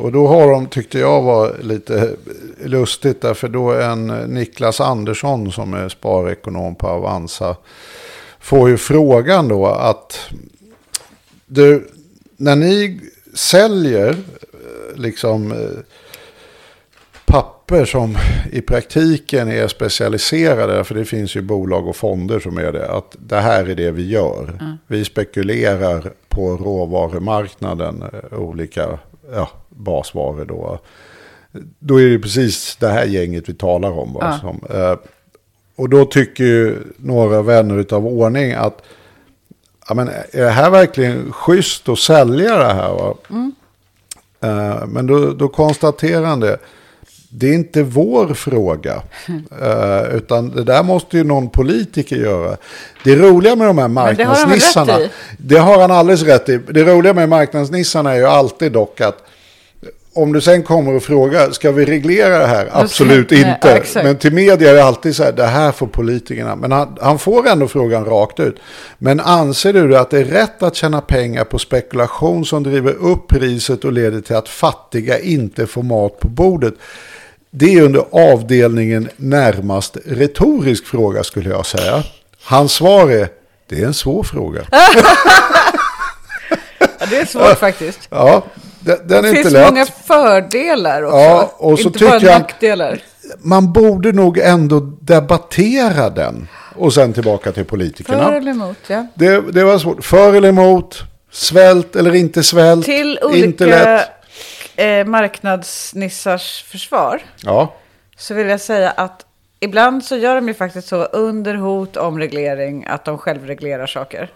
Och då har de, tyckte jag var lite lustigt, därför då en Niklas Andersson som är sparekonom på Avanza får ju frågan då att du, när ni säljer eh, liksom eh, papper som i praktiken är specialiserade, för det finns ju bolag och fonder som är det, att det här är det vi gör. Vi spekulerar på råvarumarknaden, eh, olika ja, basvaror då. Då är det precis det här gänget vi talar om. Va? Ja. Som, eh, och då tycker ju några vänner av ordning att ja, men är det här verkligen schysst att sälja det här? Va? Eh, men då, då konstaterar han det. Det är inte vår fråga. Eh, utan det där måste ju någon politiker göra. Det roliga med de här det har marknadsnissarna. Det har han alldeles rätt i. Det roliga med marknadsnissarna är ju alltid dock att om du sen kommer och frågar, ska vi reglera det här? Absolut nej, inte. ja. Men till media är det alltid så här, det här får politikerna. Men han, han får ändå frågan rakt ut. Men anser du att det är rätt att tjäna pengar på spekulation som driver upp priset och leder till att fattiga inte får mat på bordet? Det är under avdelningen närmast retorisk fråga skulle jag säga. Hans svar är, det är en svår fråga. Ja, det är svårt faktiskt. Ja, den, den Det inte finns lätt. många fördelar också. Ja, och så inte bara jag- nackdelar. man borde nog ändå debattera den. Och sen tillbaka till För politikerna. eller emot, ja. Det, det var svårt. För eller emot? Svält eller inte svält? Till Inte olika lätt. eh, marknadsnissars försvar Ja, så vill jag säga att ibland så gör de ju faktiskt så under hot om reglering att de självreglerar saker.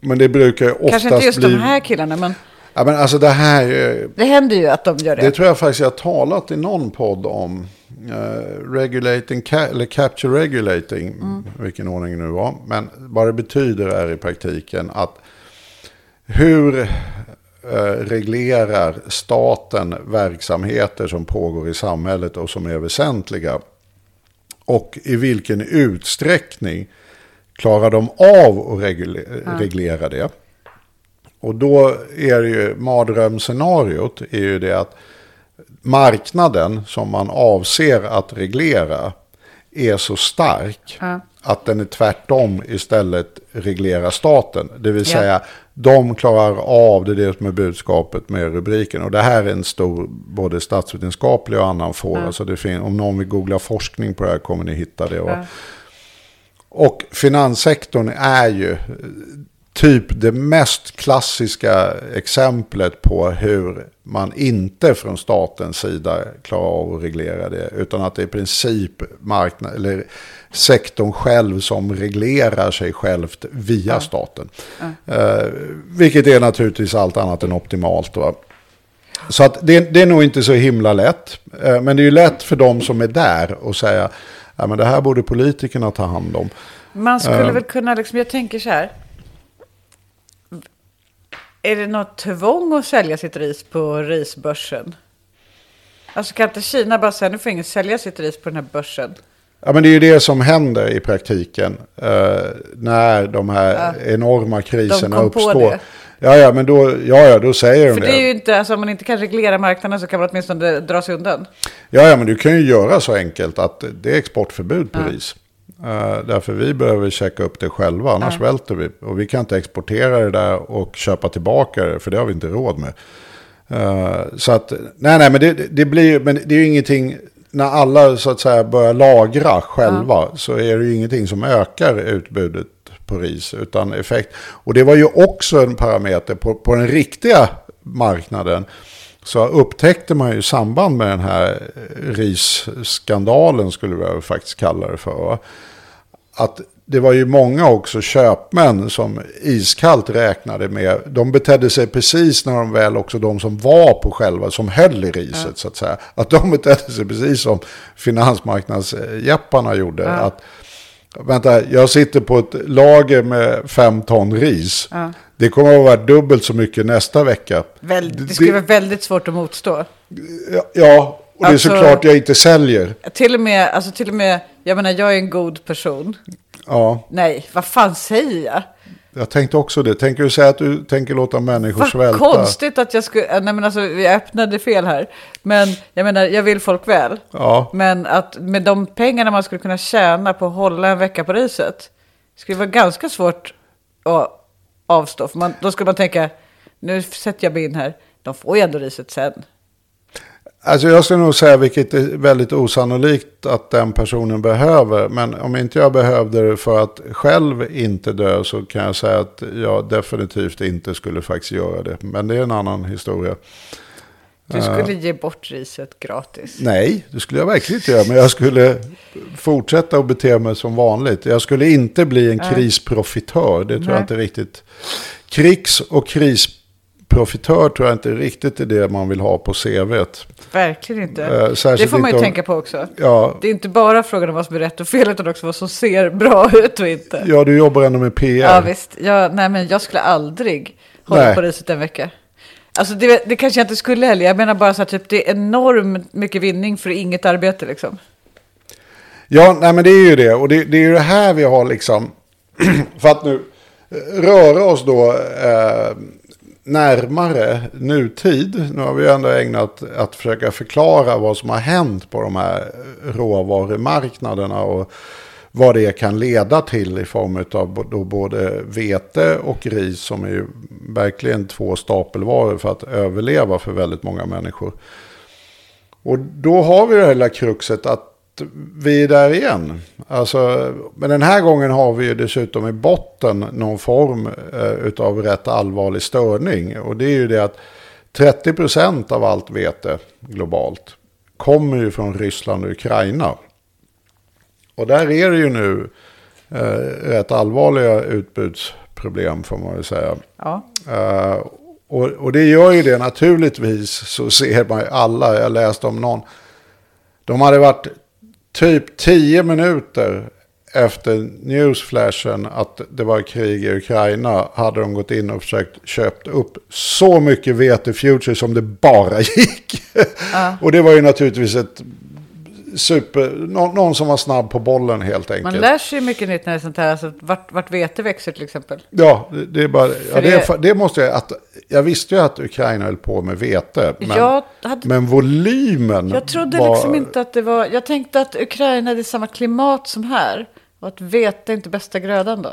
men det brukar ju oftast Kanske inte just bli... de här killarna, men Ja, men alltså det här... är- det händer ju att de gör det. Det tror jag faktiskt jag har talat i någon podd om. Uh, regulating, ca- eller capture regulating, Mm. vilken ordning det nu var. Men vad det betyder är i praktiken att hur eh, reglerar staten verksamheter som pågår i samhället och som är väsentliga? Och i vilken utsträckning klarar de av att regle- reglera det? Och då är det ju mardrömsscenariot är ju det att marknaden som man avser att reglera är så stark att den är tvärtom istället reglerar staten. Det vill Ja. säga de klarar av det, är det som är budskapet med rubriken. Och det här är en stor både statsvetenskaplig och annan får. Alltså det fin- om någon vill googla forskning på det här kommer ni hitta det. va? Och finanssektorn är ju typ det mest klassiska exemplet på hur man inte från statens sida klarar av att reglera det. Utan att det är i princip marknad, eller sektorn själv som reglerar sig självt via staten. Eh, vilket är naturligtvis allt annat än optimalt. Va? Så att det, det är nog inte så himla lätt. Eh, Men det är ju lätt för de som är där och säga ja, men det här borde politikerna ta hand om. Man skulle Eh. väl kunna, liksom, jag tänker så här. Är det något tvång att sälja sitt ris på risbörsen? Alltså kan inte Kina bara säga nu får ingen sälja sitt ris på den här börsen? Ja, men det är ju det som händer i praktiken eh, när de här enorma kriserna kom på uppstår. det. Ja, ja, men då, ja, ja, då säger För de det är det. ju inte, alltså om man inte kan reglera marknaden så kan man åtminstone dra sig undan. Ja, ja, men du kan ju göra så enkelt att det är exportförbud på ris. Eh, därför vi behöver checka upp det själva, annars välter vi. Och vi kan inte exportera det där och köpa tillbaka det, för det har vi inte råd med. Eh, så att, nej, nej, men det, det blir men det är ju ingenting, när alla så att säga börjar lagra själva, så är det ju ingenting som ökar utbudet på ris, utan effekt. Och det var ju också en parameter på, på den riktiga marknaden. Så upptäckte man ju samband med den här risskandalen, skulle vi faktiskt kalla det för. Att det var ju många också köpmän som iskallt räknade med. De betedde sig precis när de väl också de som var på själva, som höll i riset så att säga. Att de betedde sig precis som finansmarknadsjepparna gjorde. Att, vänta, jag sitter på ett lager med fem ton ris. Det kommer att vara dubbelt så mycket nästa vecka. Väl, det Det- skulle vara väldigt svårt att motstå. Ja, och det är Alltså- såklart jag inte säljer. Till och med, alltså till och med, jag menar jag är en god person. Ja, Nej, vad fan säger jag? Jag tänkte också det. Tänker du säga att du tänker låta människor Vad svälta? konstigt att jag skulle... Nej men alltså, vi öppnade fel här. Men jag menar, jag vill folk väl. Ja, Men att med de pengarna man skulle kunna tjäna på att hålla en vecka på riset. Skulle vara ganska svårt att avstå. För man, då skulle man tänka, nu sätter jag mig in här. De får ju ändå riset sen. alltså jag skulle nog säga, vilket är väldigt osannolikt att den personen behöver. Men om inte jag behövde det för att själv inte dö så kan jag säga att jag definitivt inte skulle faktiskt göra det. Men det är en annan historia. Du skulle ge bort riset gratis. Nej, det skulle jag verkligen inte göra. Men jag skulle fortsätta att bete mig som vanligt. Jag skulle inte bli en krisprofitör. Det tror Nej. jag inte riktigt. Krigs och krisprofitör tror jag inte riktigt är det man vill ha på CVt. Verkligen inte. Eh, särskilt det får man ju om- tänka på också. Ja, Det är inte bara frågan om vad som är rätt och fel, utan också vad som ser bra ut och inte. ja, du jobbar ändå med PR. Ja, visst. Jag, nej, men jag skulle aldrig hålla Nej. på riset en vecka. Alltså det, det kanske jag inte skulle heller. Jag menar bara så att typ, det är enormt mycket vinning för inget arbete liksom. Ja, nej men det är ju det. Och det, det är ju det här vi har liksom. för att nu eh, röra oss då eh, närmare nutid. Nu har vi ändå ägnat att försöka förklara vad som har hänt på de här råvarumarknaderna. Och vad det kan leda till i form av både vete och ris som är ju verkligen två stapelvaror för att överleva för väldigt många människor. Och då har vi det här lilla kruxet att vi är där igen. Alltså, men den här gången har vi ju dessutom i botten någon form eh, av rätt allvarlig störning. Och det är ju det att 30% av allt vete globalt kommer ju från Ryssland och Ukraina. Och där är det ju nu eh, rätt allvarliga utbudsproblem får man väl säga. Ja. Eh, och, och det gör ju det naturligtvis så ser man ju alla, jag läste om någon. De hade varit typ 10 minuter efter newsflashen att det var krig i Ukraina hade de gått in och försökt köpt upp så mycket vete futures som det bara gick. och det var ju naturligtvis ett super, nå- någon som var snabb på bollen helt enkelt. Man lär sig mycket nytt när det är sånt här. Alltså, vart, vart vete växer till exempel. Ja, det- det är bara, ja, det, det- det måste jag, att, jag visste ju att Ukraina höll på med vete. Men, hade- men volymen Jag trodde var, liksom inte att det var... Jag tänkte att Ukraina hade samma klimat som här. Och att vete är inte bästa grödan då.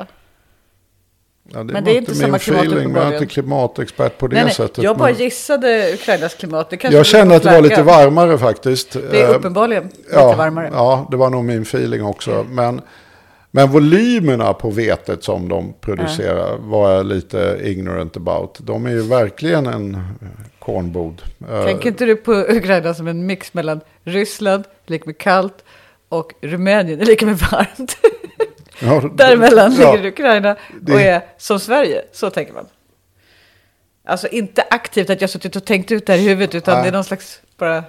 Ja, det men det är inte samma klimat feeling, jag är inte klimatexpert på det Nej, nej, sättet. jag bara men gissade Ukrainas klimat. Det kanske jag kände att det var lite varmare faktiskt. Det är Eh, uppenbarligen lite ja, varmare. Ja, det var nog min feeling också. Men, men volymerna på vetet som de producerar var jag lite ignorant about. De är ju verkligen en kornbod. Eh, Tänker inte du på Ukraina som en mix mellan Ryssland, lika med kallt, och Rumänien, lika med varmt? ja, Däremellan ja, ligger Ukraina Det- och är som Sverige. Så tänker man. Alltså inte aktivt att jag suttit och tänkt ut det här i huvudet, utan Nej. det är någon slags bara...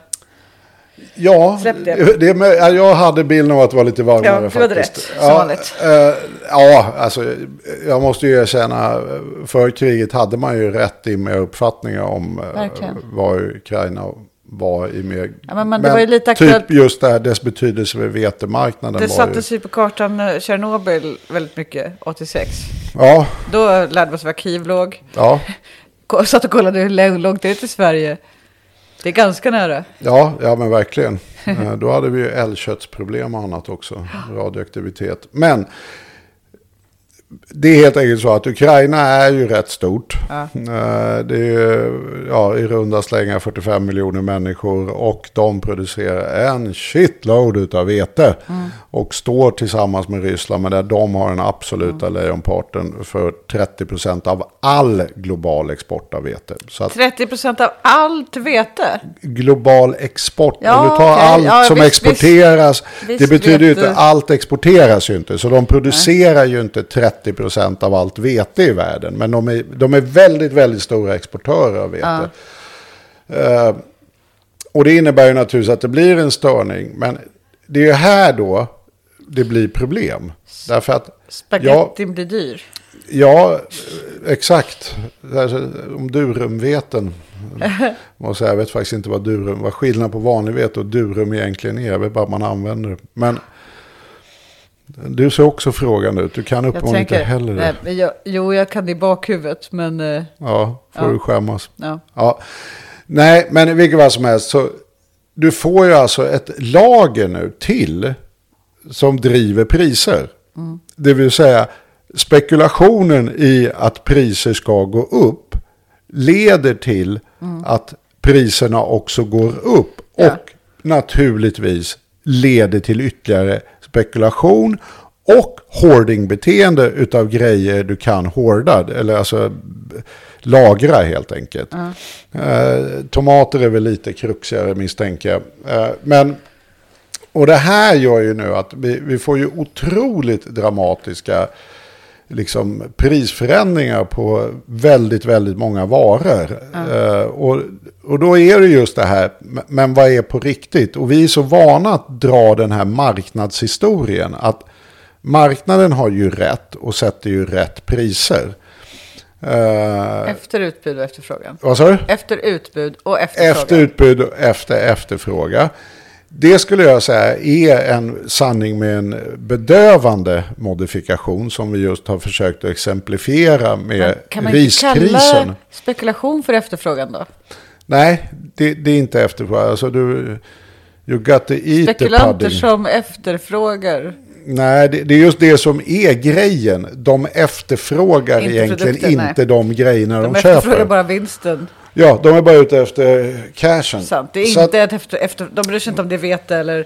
Ja, Släpp det. det. det är med, ja, jag hade bilden av att det var lite varmare Ja, hade faktiskt. rätt, som ja, vanligt. eh, ja, alltså jag måste ju erkänna, för kriget hade man ju rätt i med uppfattningar om Verkligen. vad Ukraina var i mer... Ja, men man- det var ju lite typ aktuellt- just det här, dess betydelse för vetemarknaden Det sattes ju på kartan Tjernobyl väldigt mycket, 86. Ja, Då lärde vi oss var Kiev låg. ja, Satt och kollade hur lång- långt det är till Sverige. Det är ganska nära. ja, ja, men verkligen. Eh, Då hade vi ju älgköttsproblem och annat också, radioaktivitet. Men det är helt enkelt så att Ukraina är ju rätt stort. Ja. Eh, Det är ju, ja, i runda slängar 45 miljoner människor och de producerar en shitload av vete. Mm. Och står tillsammans med Ryssland, men där de har den absoluta Mm. lejonparten för 30% av all global export av vete. Så att 30 procent av allt vete. global export. Ja, Om du tar okej. allt Ja, som visst, exporteras. Visst det betyder ju inte, allt exporteras ju inte. Så de producerar ju inte 30% av allt vete i världen. Men de är, de är väldigt, väldigt stora exportörer av vete. Eh, och det innebär ju naturligtvis att det blir en störning. Men det är ju här då det blir problem. Därför att Spagettin blir dyr. Ja, exakt. Alltså, om durumveten. Måste säga, jag vet faktiskt inte vad durum, vad skillnaden på vanlig vete och durum egentligen är. Jag vet bara att man använder det. Men Du ser också frågan ut. Du kan uppenbarligen inte heller det. nej, jag, jo, jag kan det i bakhuvudet, men eh, Ja, får Ja. du skämmas. ja. Ja. Nej, men vilket fall som helst så du får ju alltså ett lager nu till som driver priser. Det vill säga spekulationen i att priser ska gå upp leder till att priserna också går upp Ja. och naturligtvis leder till ytterligare spekulation och hoardingbeteende utav grejer du kan hoarda, eller alltså lagra helt enkelt. Eh, tomater är väl lite kruxigare misstänker jag. Eh, men, och det här gör ju nu att vi, vi får ju otroligt dramatiska liksom, prisförändringar på väldigt, väldigt många varor. Eh, och, och då är det just det här, men vad är på riktigt? Och vi är så vana att dra den här marknadshistorien. Att marknaden har ju rätt och sätter ju rätt priser. Eh, Efter utbud och efterfrågan. vad sa du? Efter utbud och efterfrågan. Efter utbud och efter efterfråga. Det skulle jag säga är en sanning med en bedövande modifikation som vi just har försökt att exemplifiera med kan man inte riskrisen. kalla spekulation för efterfrågan då? Nej, det, det är inte efterfrågan. Alltså du, you got to eat Spekulanter som efterfrågar. Nej, det, det är just det som är grejen. De efterfrågar Inte egentligen produkten, nej. inte de grejerna de, De efterfrågar köper. bara vinsten. Ja, de är bara ute efter cashen. Sant. Det är Så inte att- efter, efter, de bryr sig inte om det är vete eller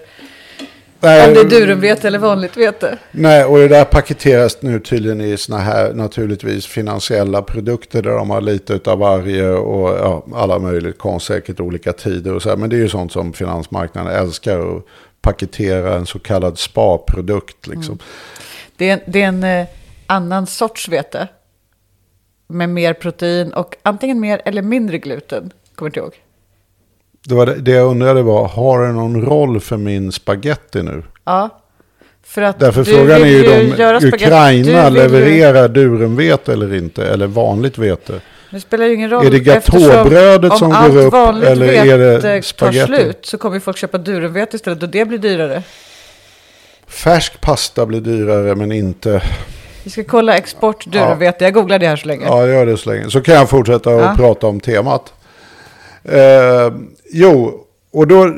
nej, om det är durumvete eller vanligt vete. Nej, och det där paketeras nu tydligen i såna här naturligtvis finansiella produkter där de har lite av varje och ja, alla möjligt konst, säkert olika tider och så här. Men det är ju sånt som finansmarknaden älskar att paketera en så kallad spa-produkt liksom. Det är, en- det är en eh, annan sorts vete. Med mer protein och antingen mer eller mindre gluten. Kommer inte ihåg. Det, var det, det jag undrade var, har det någon roll för min spaghetti nu? Ja. För att Därför du frågan är ju om Ukraina du vill ju- levererar durumvete eller inte, eller vanligt vete. Det spelar ju ingen roll. Är det gatåbrödet som om går allt upp, eller är det vete tar spaghetti? slut så kommer folk köpa durumvete istället och det blir dyrare. Färsk pasta blir dyrare men inte... Vi ska kolla export durumvete. Jag googlar det här så länge. Ja, gör det så länge. Så kan jag fortsätta att Ja. prata om temat. Eh, jo, och då,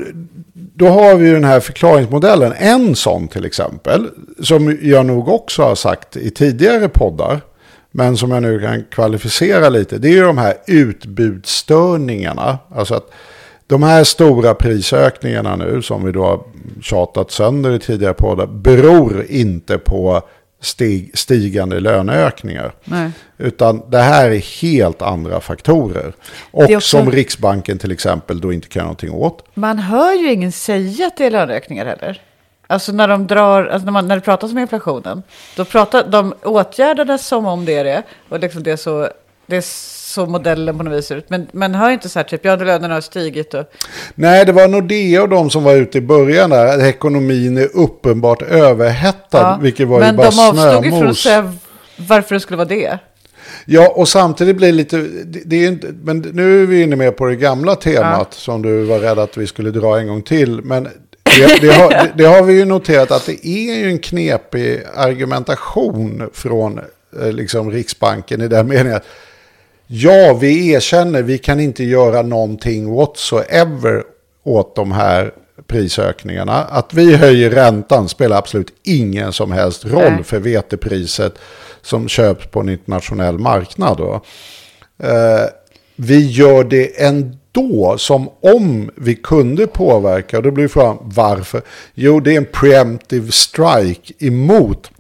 då har vi ju den här förklaringsmodellen. En sån till exempel, som jag nog också har sagt i tidigare poddar, men som jag nu kan kvalificera lite, det är ju de här utbudsstörningarna. Alltså att de här stora prisökningarna nu, som vi då har tjatat sönder i tidigare poddar, beror inte på stig, stigande löneökningar. Nej. Utan det här är helt andra faktorer. Och också- som Riksbanken till exempel då inte kan någonting åt. Man hör ju ingen säga att det är löneökningar heller. Alltså när de drar, alltså när, man, när det pratas om inflationen, då pratar de åtgärder det som om det är det. Och liksom det är så, det är så modellen på något vis ut. Men man hör inte så här typ, ja lönerna har stigit och Nej, det var Nordea och de som var ute i början där. att Ekonomin är uppenbart överhettad, vilket var Men ju bara de avstod ju från att snömos. säga varför det skulle vara det. Ja, och samtidigt blir det lite, det, det är inte, men nu är vi inne mer på det gamla temat som du var rädd att vi skulle dra en gång till. Men det, det, har, det, det har vi ju noterat att det är ju en knepig argumentation från eh, liksom Riksbanken i den meningen att ja, vi erkänner, vi kan inte göra någonting whatsoever åt de här prisökningarna. Att vi höjer räntan spelar absolut ingen som helst roll Nej. för vetepriset som köps på en internationell marknad. Då. Eh, vi gör det ändå som om vi kunde påverka. Och då blir frågan varför? Jo, det är en preemptive strike emot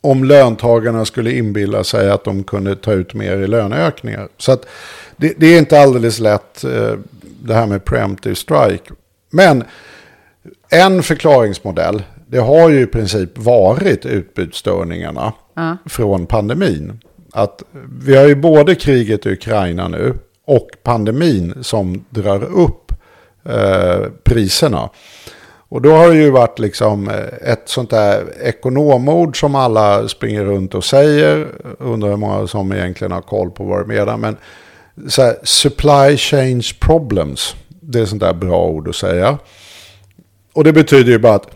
om löntagarna skulle inbilla sig att de kunde ta ut mer i löneökningar. Så att det, det är inte alldeles lätt eh, det här med preemptive strike. Men en förklaringsmodell, det har ju i princip varit utbudsstörningarna från pandemin. Att vi har ju både kriget i Ukraina nu och pandemin som drar upp eh, priserna. Och då har det ju varit liksom eh, ett sånt där ekonomord som alla springer runt och säger. Undrar hur många som egentligen har koll på vad det menar. Men så här, supply change problems. Det är sånt där bra ord att säga. Och det betyder ju bara att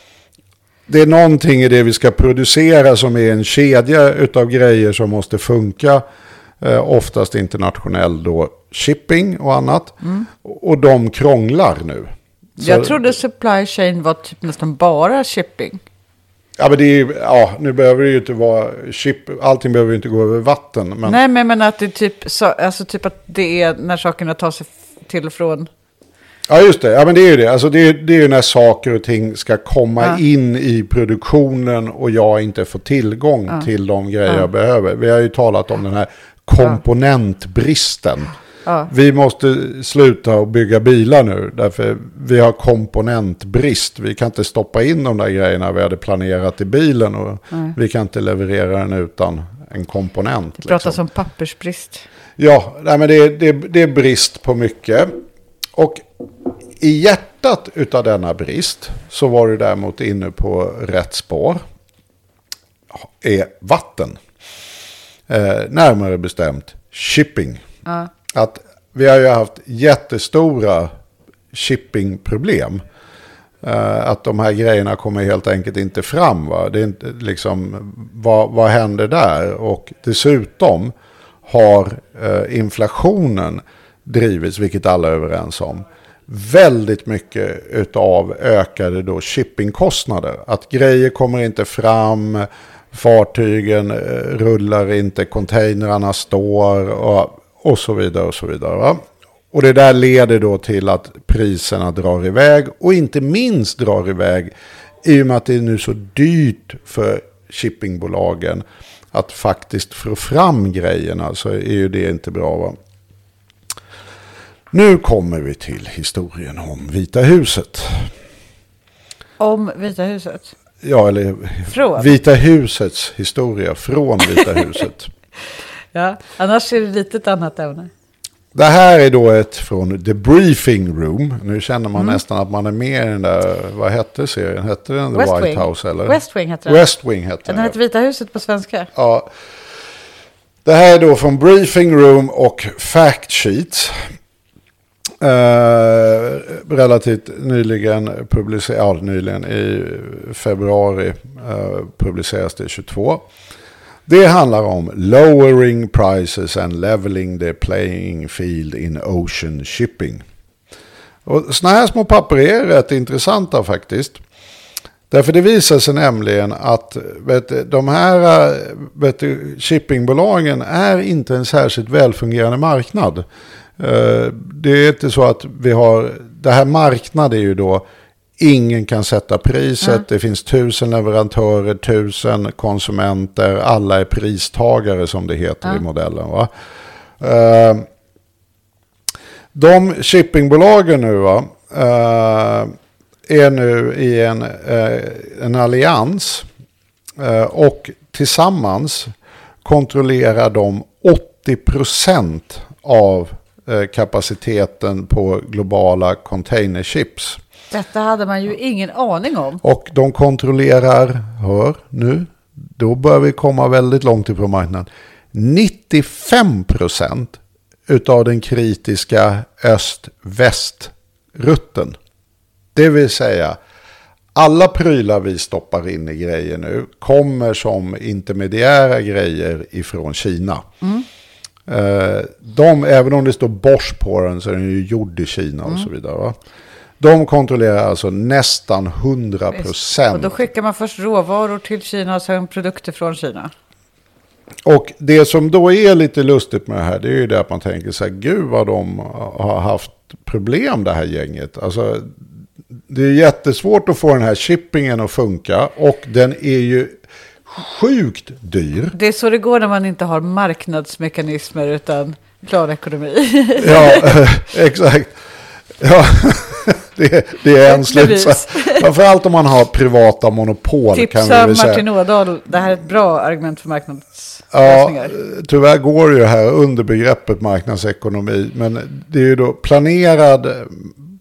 det är någonting i det vi ska producera som är en kedja utav grejer som måste funka. Eh, oftast internationell då shipping och annat. Och de krånglar nu. Jag trodde supply chain var typ nästan bara shipping. Ja, men det är ju, ja, nu behöver det ju inte vara chip, allting behöver ju inte gå över vatten. Men, Nej, men, men att det är typ, så, alltså typ att det är när sakerna tar sig till och från. Ja, just det. Ja, men det är ju det. Alltså, det, är, det är ju när saker och ting ska komma Ja. in i produktionen och jag inte får tillgång till de grejer jag behöver. Vi har ju talat om den här komponentbristen. Ja. Vi måste sluta att bygga bilar nu, därför vi har komponentbrist. Vi kan inte stoppa in de där grejerna vi hade planerat i bilen och vi kan inte leverera den utan en komponent. Det pratas liksom. om pappersbrist. Ja, nej, men det, är- det, det är brist på mycket. Och i hjärtat utav denna brist så var du däremot inne på rätt spår. Är vatten. Eh, närmare bestämt shipping. Att vi har ju haft jättestora shippingproblem. Eh, att de här grejerna kommer helt enkelt inte fram. Va? Det är inte, liksom, vad, vad händer där? Och dessutom har eh, inflationen drivits, vilket alla är överens om, väldigt mycket utav ökade då shippingkostnader. Att grejer kommer inte fram, fartygen eh, rullar inte, containrarna står och, och så vidare. Och så vidare va? Och det där leder då till att priserna drar iväg och inte minst drar iväg i och med att det är nu så dyrt för shippingbolagen att faktiskt få fram grejerna så är ju det inte bra. Va? Nu kommer vi till historien om Vita huset. Om Vita huset. Ja, eller Från? Vita husets historia från Vita huset. Ja, annars är det lite ett annat ämne. Det här är då ett från The Briefing Room. Nu känner man nästan att man är med i den där, vad hette serien? Hette den The West White Wing. House eller? West Wing heter den. West Wing hette Den den. heter Vita huset på svenska. Ja. Det här är då från Briefing Room och Fact Sheets. Eh, relativt nyligen publicerat, ja, nyligen i februari eh, publiceras det 22. Det handlar om lowering prices and leveling the playing field in ocean shipping. Och sådana här små papper är rätt intressanta faktiskt. Därför det visar sig nämligen att vet, du, de här vet, du, shippingbolagen är inte en särskilt välfungerande marknad. Eh, det är inte så att vi har, det här marknad är ju då, ingen kan sätta priset, det finns tusen leverantörer, tusen konsumenter, alla är pristagare som det heter i modellen. Va? Eh, De shippingbolagen nu va, eh, är nu i en, eh, en allians och tillsammans kontrollerar de 80% av kapaciteten på globala containerships. Detta hade man ju ingen aning om. Och de kontrollerar, hör nu, då börjar vi komma väldigt långt ifrån marknaden. 95% utav den kritiska öst-väst-rutten. Det vill säga, alla prylar vi stoppar in i grejer nu kommer som intermediära grejer ifrån Kina. Eh, De, även om det står Bosch på den så är den ju gjord i Kina och så vidare. Va? De kontrollerar alltså nästan 100% Och då procent. skickar man först råvaror till Kina och sen produkter från Kina. Och det som då är lite lustigt med det här, det är ju det att man tänker så här, gud vad de har haft problem det här gänget. Alltså, det är jättesvårt att få den här shippingen att funka och den är ju sjukt dyr. Det är så det går när man inte har marknadsmekanismer utan planekonomi. Ja, exakt. Ja, det, det är en slutsats. Framförallt om man har privata monopol kan vi Tipsa väl säga. Martin Ådahl, det här är ett bra argument för Ja, marknadslösningar. tyvärr går det ju här under begreppet marknadsekonomi. Men det är ju då planerad,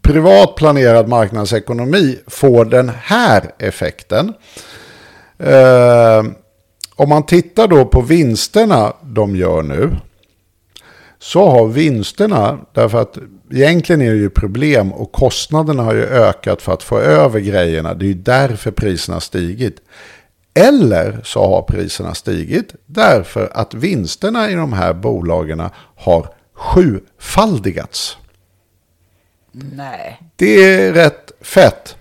privat planerad marknadsekonomi får den här effekten. Eh, om man tittar då på vinsterna de gör nu. Så har vinsterna, därför att egentligen är det ju problem och kostnaderna har ju ökat för att få över grejerna. Det är ju därför priserna har stigit. Eller så har priserna stigit därför att vinsterna i de här bolagen har sjufaldigats. Nej. Det är rätt fett.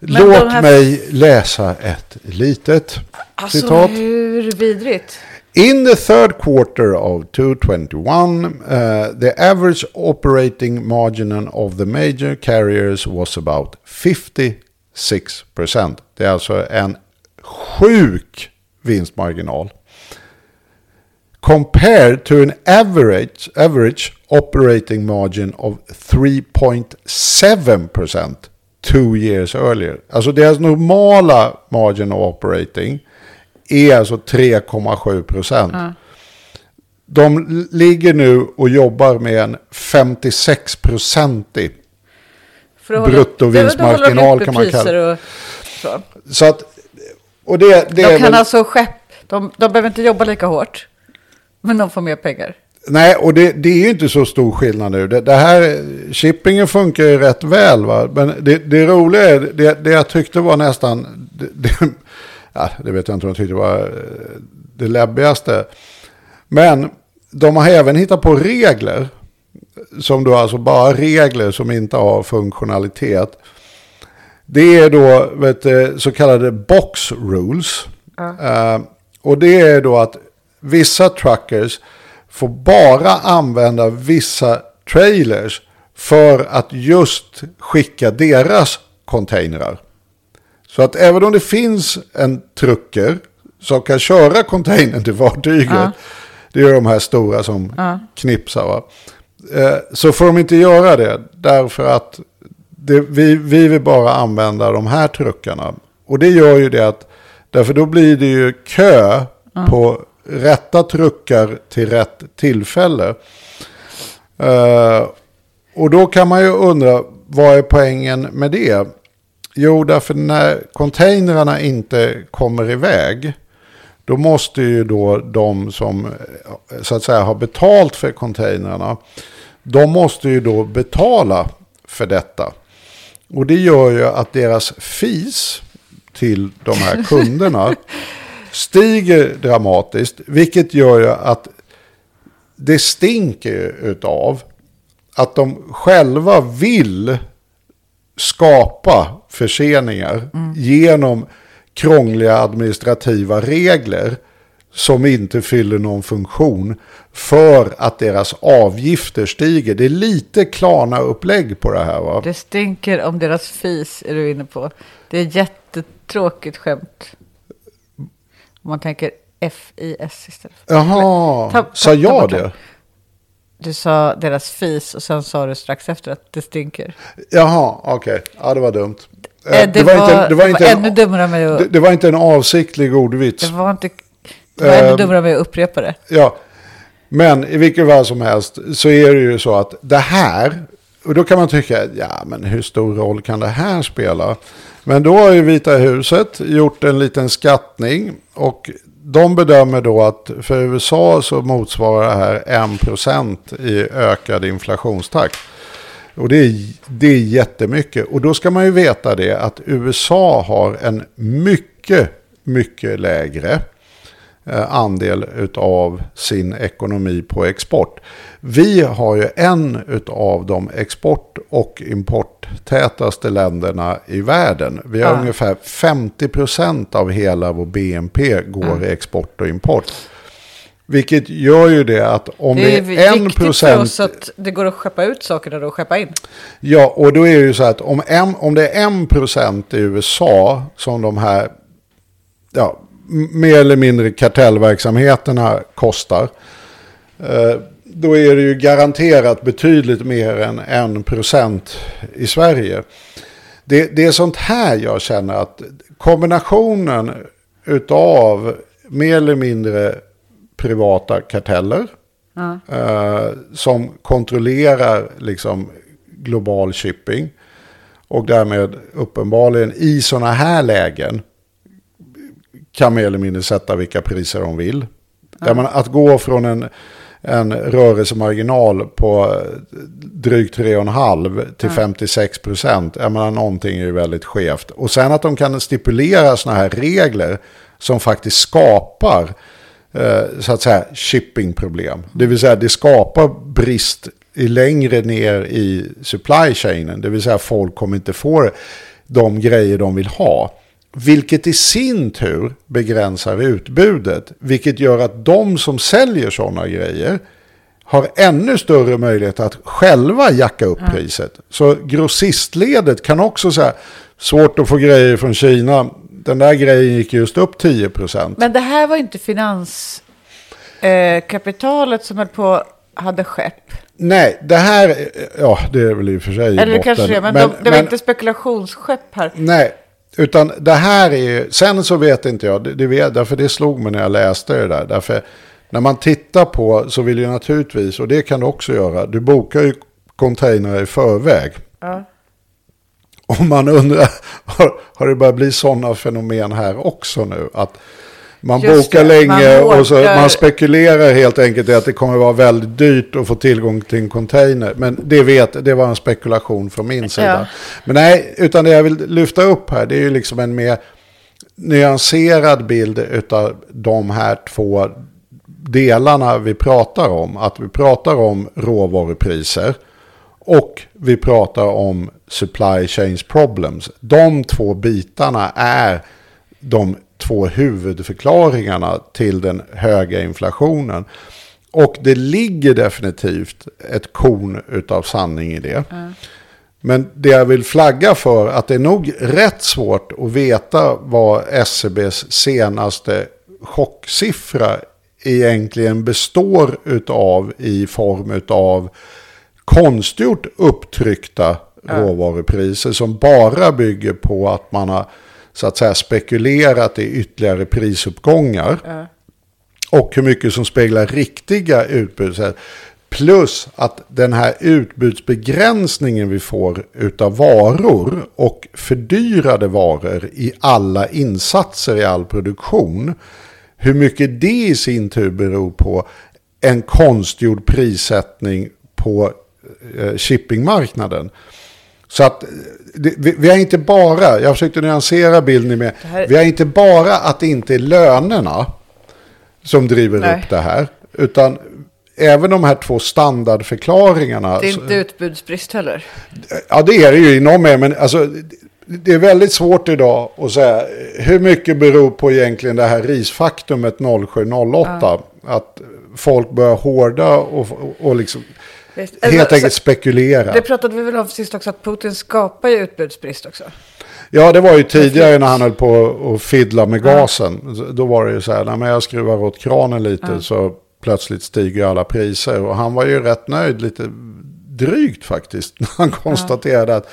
Men Låt här- mig läsa ett litet Alltså citat. hur vidrigt? In the third quarter of 2021, uh, the average operating margin of the major carriers was about 56%. Det är alltså en sjuk vinstmarginal. Compared to an average, average operating margin of 3.7% two years earlier. Alltså deras normala margin of operating är alltså 3,7 procent. De l- ligger nu och jobbar med en 56-procentig. För att hålla- Bruttovinstmarginal kan man kalla och så. Så att, och det, det De kan väl, alltså skepp, de, de behöver inte jobba lika hårt. Men de får mer pengar. Nej, och det, det är ju inte så stor skillnad nu. Det, det här, shippingen funkar ju rätt väl. Va? Men det, det roliga är, det, det jag tyckte var nästan, det, det, ja, det vet jag inte om jag tyckte var eh, det läbbigaste. Men de har även hittat på regler. Som då alltså bara regler som inte har funktionalitet. Det är då vet, du, så kallade box rules. Eh, och det är då att vissa truckers får bara använda vissa trailers för att just skicka deras containrar. Så att även om det finns en trucker som kan köra containern till fartyget, det är de här stora som knipsar, va? Eh, så får de inte göra det därför att det, vi, vi vill bara använda de här truckarna. Och det gör ju det att, därför då blir det ju kö på rätta truckar till rätt tillfälle. Eh, och då kan man ju undra, vad är poängen med det? Jo, därför när containrarna inte kommer iväg, då måste ju då de som eh, så att säga har betalt för containrarna, de måste ju då betala för detta. Och det gör ju att deras fees till de här kunderna stiger dramatiskt. Vilket gör ju att det stinker utav att de själva vill skapa förseningar genom krångliga administrativa regler som inte fyller någon funktion för att deras avgifter stiger. Det är lite Klarna-upplägg på det här va? Det stinker om deras fis, är du inne på. Det är jättetråkigt skämt. Om man tänker F-I-S istället. Jaha, Ta- ta- sa jag det? Du sa deras fis och sen sa du strax efter att det stinker. Jaha, okej. Ja, det var dumt. Eh, Eh, det, var, inte- det var, inte en- ännu dummare mig att... det, det var inte en avsiktlig ordvits. Det var, inte, det var ännu Eh, dummare mig att upprepa det. Ja, men i vilket fall som helst så är det ju så att det här, och då kan man tycka, ja men hur stor roll kan det här spela? Men då har ju Vita huset gjort en liten skattning och de bedömer då att för USA så motsvarar det här 1% i ökad inflationstakt. Och det är, det är jättemycket. Och då ska man ju veta det att USA har en mycket, mycket lägre eh, andel av sin ekonomi på export. Vi har ju en av de export och importtätaste länderna i världen. Vi har Ja. ungefär 50% av hela vår BNP går i export och import. Vilket gör ju det att om Det det är är en viktigt för procent oss att det går att skeppa ut saker där och skeppa in. Ja, och då är det ju så att om, en, om det är en procent i USA som de här ja, mer eller mindre kartellverksamheterna kostar. Eh, då är det ju garanterat betydligt mer än en procent i Sverige. Det, det är sånt här jag känner att kombinationen utav mer eller mindre privata karteller eh, som kontrollerar liksom global shipping och därmed uppenbarligen i sådana här lägen kan mer eller mindre sätta vilka priser de vill. Jag menar, att gå från en, en rörelsemarginal på drygt 3,5 till 56 procent. Jag menar någonting är ju väldigt skevt. Och sen att de kan stipulera sådana här regler som faktiskt skapar så att säga shippingproblem. Det vill säga det skapar brist i längre ner i supply chainen. Det vill säga folk kommer inte få de grejer de vill ha. Vilket i sin tur begränsar utbudet. Vilket gör att de som säljer sådana grejer har ännu större möjlighet att själva jacka upp priset. Så grossistledet kan också säga, svårt att få grejer från Kina. Den där grejen gick just upp 10 procent. Men det här var inte finanskapitalet eh, som höll på hade skepp. Nej, det här, ja det är väl i och för sig Eller det botten. kanske det, men, de, det var inte spekulationsskepp här. Nej, utan det här är ju, sen så vet inte jag, det, det vet, därför det slog mig när jag läste det där. Därför när man tittar på så vill ju naturligtvis, och det kan du också göra, du bokar ju containrar i förväg. Ja. Och man undrar, har, har det börjat bli sådana fenomen här också nu? Att man Just bokar det, länge man och så man spekulerar helt enkelt i att det kommer vara väldigt dyrt att få tillgång till en container. Men det vet, det var en spekulation från min sida. Men nej, utan det jag vill lyfta upp här, det är ju liksom en mer nyanserad bild av de här två delarna vi pratar om. Att vi pratar om råvarupriser och vi pratar om supply chains problems. De två bitarna är de två huvudförklaringarna till den höga inflationen. Och det ligger definitivt ett korn utav sanning i det. Men det jag vill flagga för att det är nog rätt svårt att veta vad SCBs senaste chocksiffra egentligen består utav i form utav konstgjort upptryckta råvarupriser som bara bygger på att man har så att säga spekulerat i ytterligare prisuppgångar. Och hur mycket som speglar riktiga utbud. Plus att den här utbudsbegränsningen vi får utav varor och fördyrade varor i alla insatser i all produktion. Hur mycket det i sin tur beror på en konstgjord prissättning på shippingmarknaden. Så att eh, det, vi, vi har inte bara, jag försökte nyansera bilden med, här- vi har inte bara att det inte är lönerna som driver Nej. upp det här. Utan även de här två standardförklaringarna. Det är så- inte utbudsbrist heller. Ja, det är det ju i någon mening, men alltså, det- är väldigt svårt idag att säga hur mycket beror på egentligen det här risfaktumet 0708. Att folk börjar hårda och, och liksom Visst. helt Alltså, enkelt spekulera. Det pratade vi väl om sist också, att Putin skapar ju utbudsbrist också. Ja, det var ju tidigare när han höll på att fiddla med gasen. Då var det ju så här, när jag skruvar åt kranen lite så plötsligt stiger alla priser. Och han var ju rätt nöjd, lite drygt faktiskt, när han konstaterade att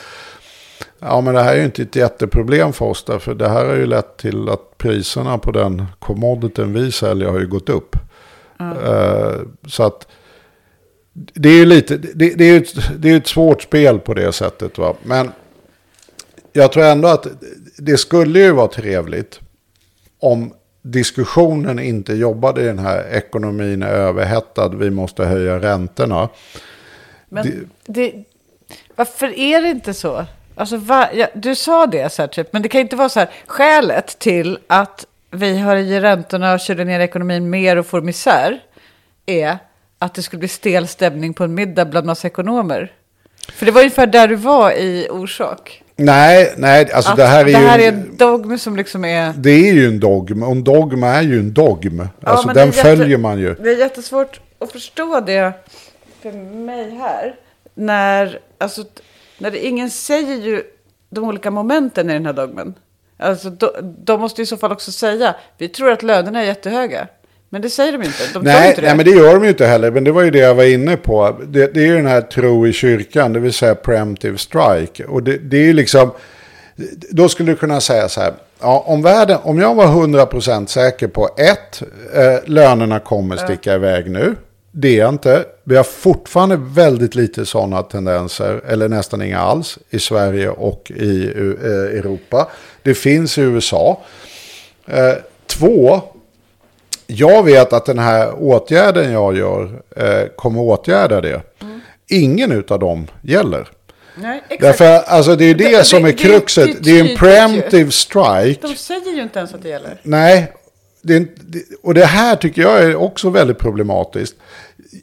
ja, men det här är ju inte ett jätteproblem för oss, därför det här har ju lett till att priserna på den commodityn vi säljer har ju gått upp. Eh, så att det är ju lite, det, det är ju ett, det är ett svårt spel på det sättet. Va? Men jag tror ändå att det skulle ju vara trevligt om diskussionen inte jobbade i den här ekonomin är överhettad, vi måste höja räntorna. Men det, varför är det inte så? Alltså, va, ja, du sa det, så här, typ, men det kan inte vara så här. Skälet till att vi höjer räntorna och kör ner ekonomin mer och får misär är att det skulle bli stel stämning på en middag bland massa ekonomer. För det var ungefär där du var i orsak. Nej, nej, alltså Att det här är det här ju... är en dogm som liksom är... Det är ju en dogm, och en dogm är ju en dogm. Alltså det är den jätte- följer man ju. Det är jättesvårt att förstå det för mig här. När, alltså, när det, ingen säger ju de olika momenten i den här dogmen. Alltså, de, de måste i så fall också säga, vi tror att lönerna är jättehöga. Men det säger de inte. De Nej, inte nej, men det gör de ju inte heller. Men det var ju det jag var inne på. Det, det är ju den här tro i kyrkan, det vill säga preemptive strike. Och det, det är ju liksom, då skulle du kunna säga så här. Ja, om, världen, om jag var 100% säker på ett, eh, lönerna kommer sticka iväg nu. Det är jag inte. Vi har fortfarande väldigt lite sådana tendenser, eller nästan inga alls, i Sverige och i eh, Europa. Det finns i USA. Eh, två, jag vet att den här åtgärden jag gör eh, kommer åtgärda det. Ingen av dem gäller. Nej, exakt. Därför, alltså det är det, Det- som det- är kruxet. det är Det är en tydligt preemptive strike. De säger ju inte ens att det gäller. Nej, det- och det här tycker jag är också väldigt problematiskt.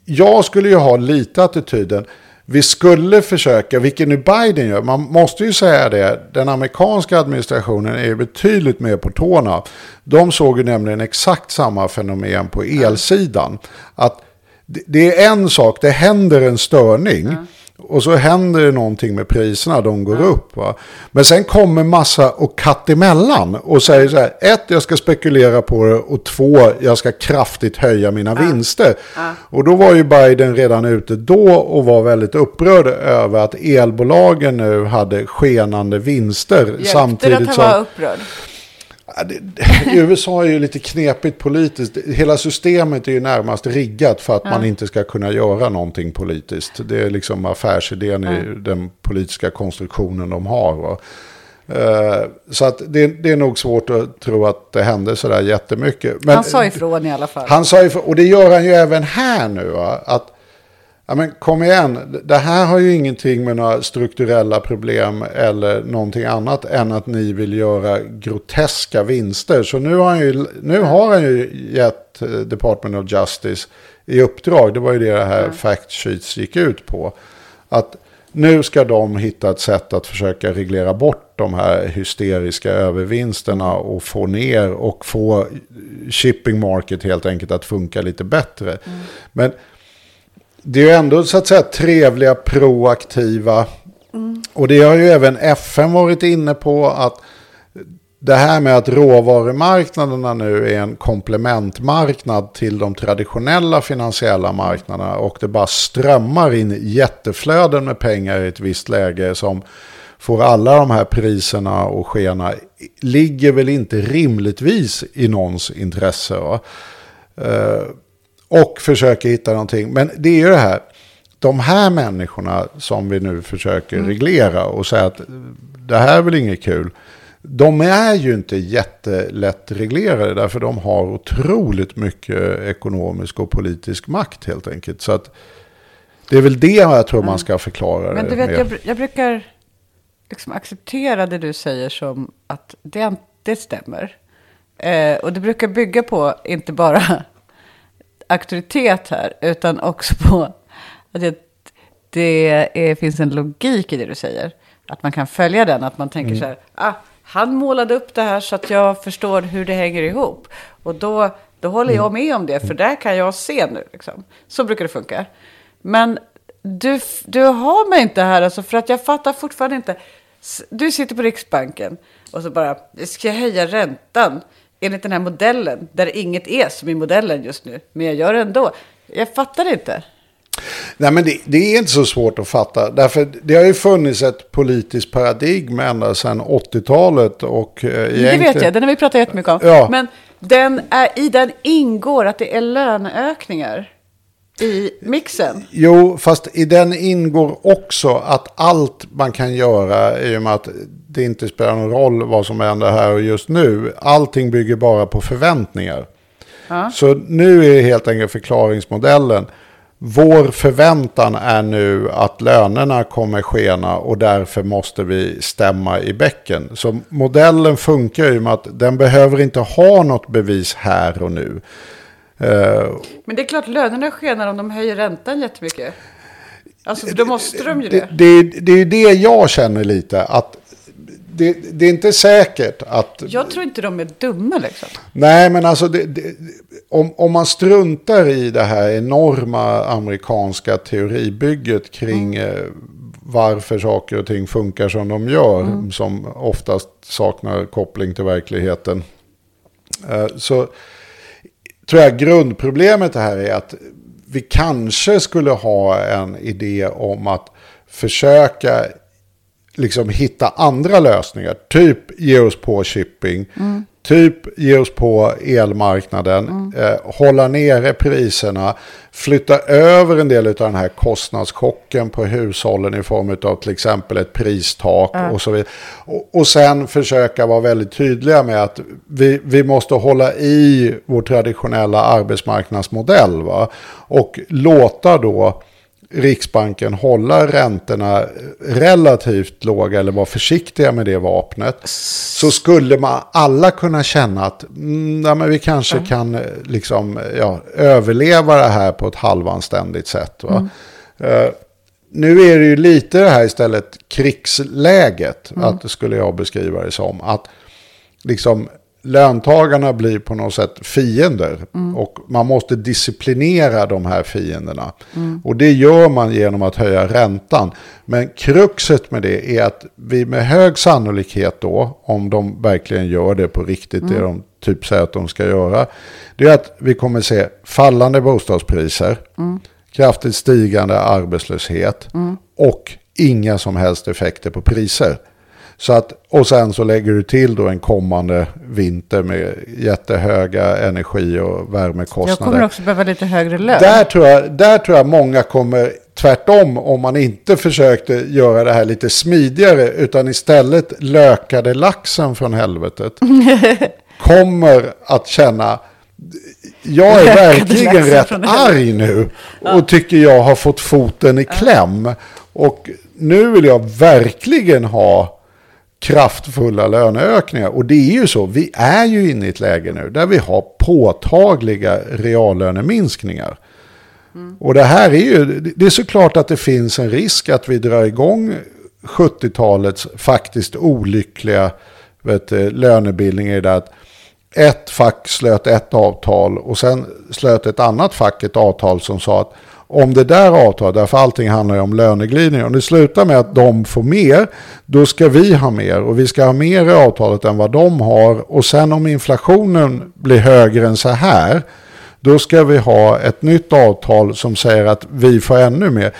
Jag skulle ju ha lite attityden, vi skulle försöka, vilket nu Biden gör, man måste ju säga det, den amerikanska administrationen är betydligt mer på tårna. De såg ju nämligen exakt samma fenomen på elsidan. Att det, är en sak, det händer en störning. Och så händer det någonting med priserna, de går upp. Va? Men sen kommer massa och katt emellan och säger så här, ett, jag ska spekulera på det och två, jag ska kraftigt höja mina vinster. Och då var ju Biden redan ute då och var väldigt upprörd över att elbolagen nu hade skenande vinster Hjälpte det samtidigt att han var upprörd? Ja, det, USA är ju lite knepigt politiskt. Hela systemet är ju närmast riggat för att man inte ska kunna göra någonting politiskt. Det är liksom affärsidén i den politiska konstruktionen de har. Va? Eh, Så att det, det är nog svårt att tro att det hände sådär jättemycket. Men, Han sa ifrån i alla fall. han sa ifrån, och det gör han ju även här nu. Va? Att, ja, men kom igen, det här har ju ingenting med några strukturella problem eller någonting annat än att ni vill göra groteska vinster. Så nu har han ju, nu har han ju gett eh, Department of Justice i uppdrag, det var ju det det här fact sheets gick ut på, att nu ska de hitta ett sätt att försöka reglera bort de här hysteriska övervinsterna och få ner och få shipping market helt enkelt att funka lite bättre. Men det är ju ändå så att säga trevliga, proaktiva. Och det har ju även FN varit inne på att det här med att råvarumarknaderna nu är en komplementmarknad till de traditionella finansiella marknaderna och det bara strömmar in jätteflöden med pengar i ett visst läge som får alla de här priserna och skena ligger väl inte rimligtvis i någons intresse. Va? Och försöker hitta någonting. Men det är ju det här, de här människorna som vi nu försöker reglera och säga att det här är väl inget kul. De är ju inte jättelätt reglerade därför de har otroligt mycket ekonomisk och politisk makt helt enkelt. Så att det är väl det jag tror man ska förklara Men du vet, jag, jag brukar liksom acceptera det du säger som att det, det stämmer. Eh, och det brukar bygga på inte bara auktoritet här, utan också på att det, det är, finns en logik i det du säger. Att man kan följa den, att man tänker så här, ah, han målade upp det här så att jag förstår hur det hänger ihop. Och då, då håller jag med om det, för där kan jag se nu. Liksom. Så brukar det funka. Men du, du har mig inte här, alltså, för att jag fattar fortfarande inte. Du sitter på Riksbanken och så bara, ska jag höja räntan enligt den här modellen, där inget är som i modellen just nu, men jag gör det ändå. Jag fattar inte. Nej, men det, det är inte så svårt att fatta. Därför det har ju funnits ett politiskt paradigm ända sedan 80-talet. Och, eh, Det egentligen- vet jag, den har vi pratat jättemycket om. Ja. Men den är, i den ingår att det är löneökningar i mixen. Jo, fast i den ingår också att allt man kan göra i och med att det inte spelar någon roll vad som händer här och just nu. Allting bygger bara på förväntningar. Så nu är helt enkelt förklaringsmodellen. Vår förväntan är nu att lönerna kommer skena och därför måste vi stämma i bäcken. Så modellen funkar ju med att den behöver inte ha något bevis här och nu. Eh, Men det är klart, lönerna skenar om de höjer räntan jättemycket. Alltså, då måste de ju det, det. det, det är det jag känner lite. Att det, det är inte säkert att... Jag tror inte de är dumma liksom. Nej, men alltså det, det, om, om man struntar i det här enorma amerikanska teoribygget kring Mm. eh, varför saker och ting funkar som de gör, Mm. som oftast saknar koppling till verkligheten, eh, så tror jag grundproblemet här är att vi kanske skulle ha en idé om att försöka liksom hitta andra lösningar. Typ ge oss på shipping. typ ge oss på elmarknaden, eh, hålla nere priserna, flytta över en del av den här kostnadschocken på hushållen i form av till exempel ett pristak och så vidare. Och, och sen försöka vara väldigt tydliga med att vi, vi måste hålla i vår traditionella arbetsmarknadsmodell. Va? Och låta då Riksbanken hålla räntorna relativt låga eller vara försiktiga med det vapnet. Så skulle man alla kunna känna att mm, ja, men vi kanske kan eh, liksom, ja, överleva det här på ett halvanständigt sätt. Va? Eh, nu är det ju lite det här istället krigsläget, att det skulle jag beskriva det som. Att liksom löntagarna blir på något sätt fiender. Och man måste disciplinera de här fienderna. Och det gör man genom att höja räntan. Men kruxet med det är att vi med hög sannolikhet då, om de verkligen gör det på riktigt, det de typ säger att de ska göra, det är att vi kommer se fallande bostadspriser, kraftigt stigande arbetslöshet och inga som helst effekter på priser. Så att, och sen så lägger du till då en kommande vinter med jättehöga energi och värmekostnader. Jag kommer också behöva lite högre lön. Där tror, jag, där tror jag många kommer tvärtom om man inte försökte göra det här lite smidigare utan istället lökade laxen från helvetet. kommer att känna jag är verkligen rätt arg nu och tycker jag har fått foten i kläm. Och nu vill jag verkligen ha kraftfulla löneökningar. Och det är ju så, vi är ju inne i ett läge nu där vi har påtagliga reallöneminskningar. Och det här är ju, det är såklart att det finns en risk att vi drar igång 70-talets faktiskt olyckliga vet, lönebildning i det att ett fack slöt ett avtal och sen slöt ett annat fack ett avtal som sa att om det där avtalet, därför allting handlar ju om löneglidning, om det slutar med att de får mer, då ska vi ha mer och vi ska ha mer i avtalet än vad de har och sen om inflationen blir högre än så här, då ska vi ha ett nytt avtal som säger att vi får ännu mer.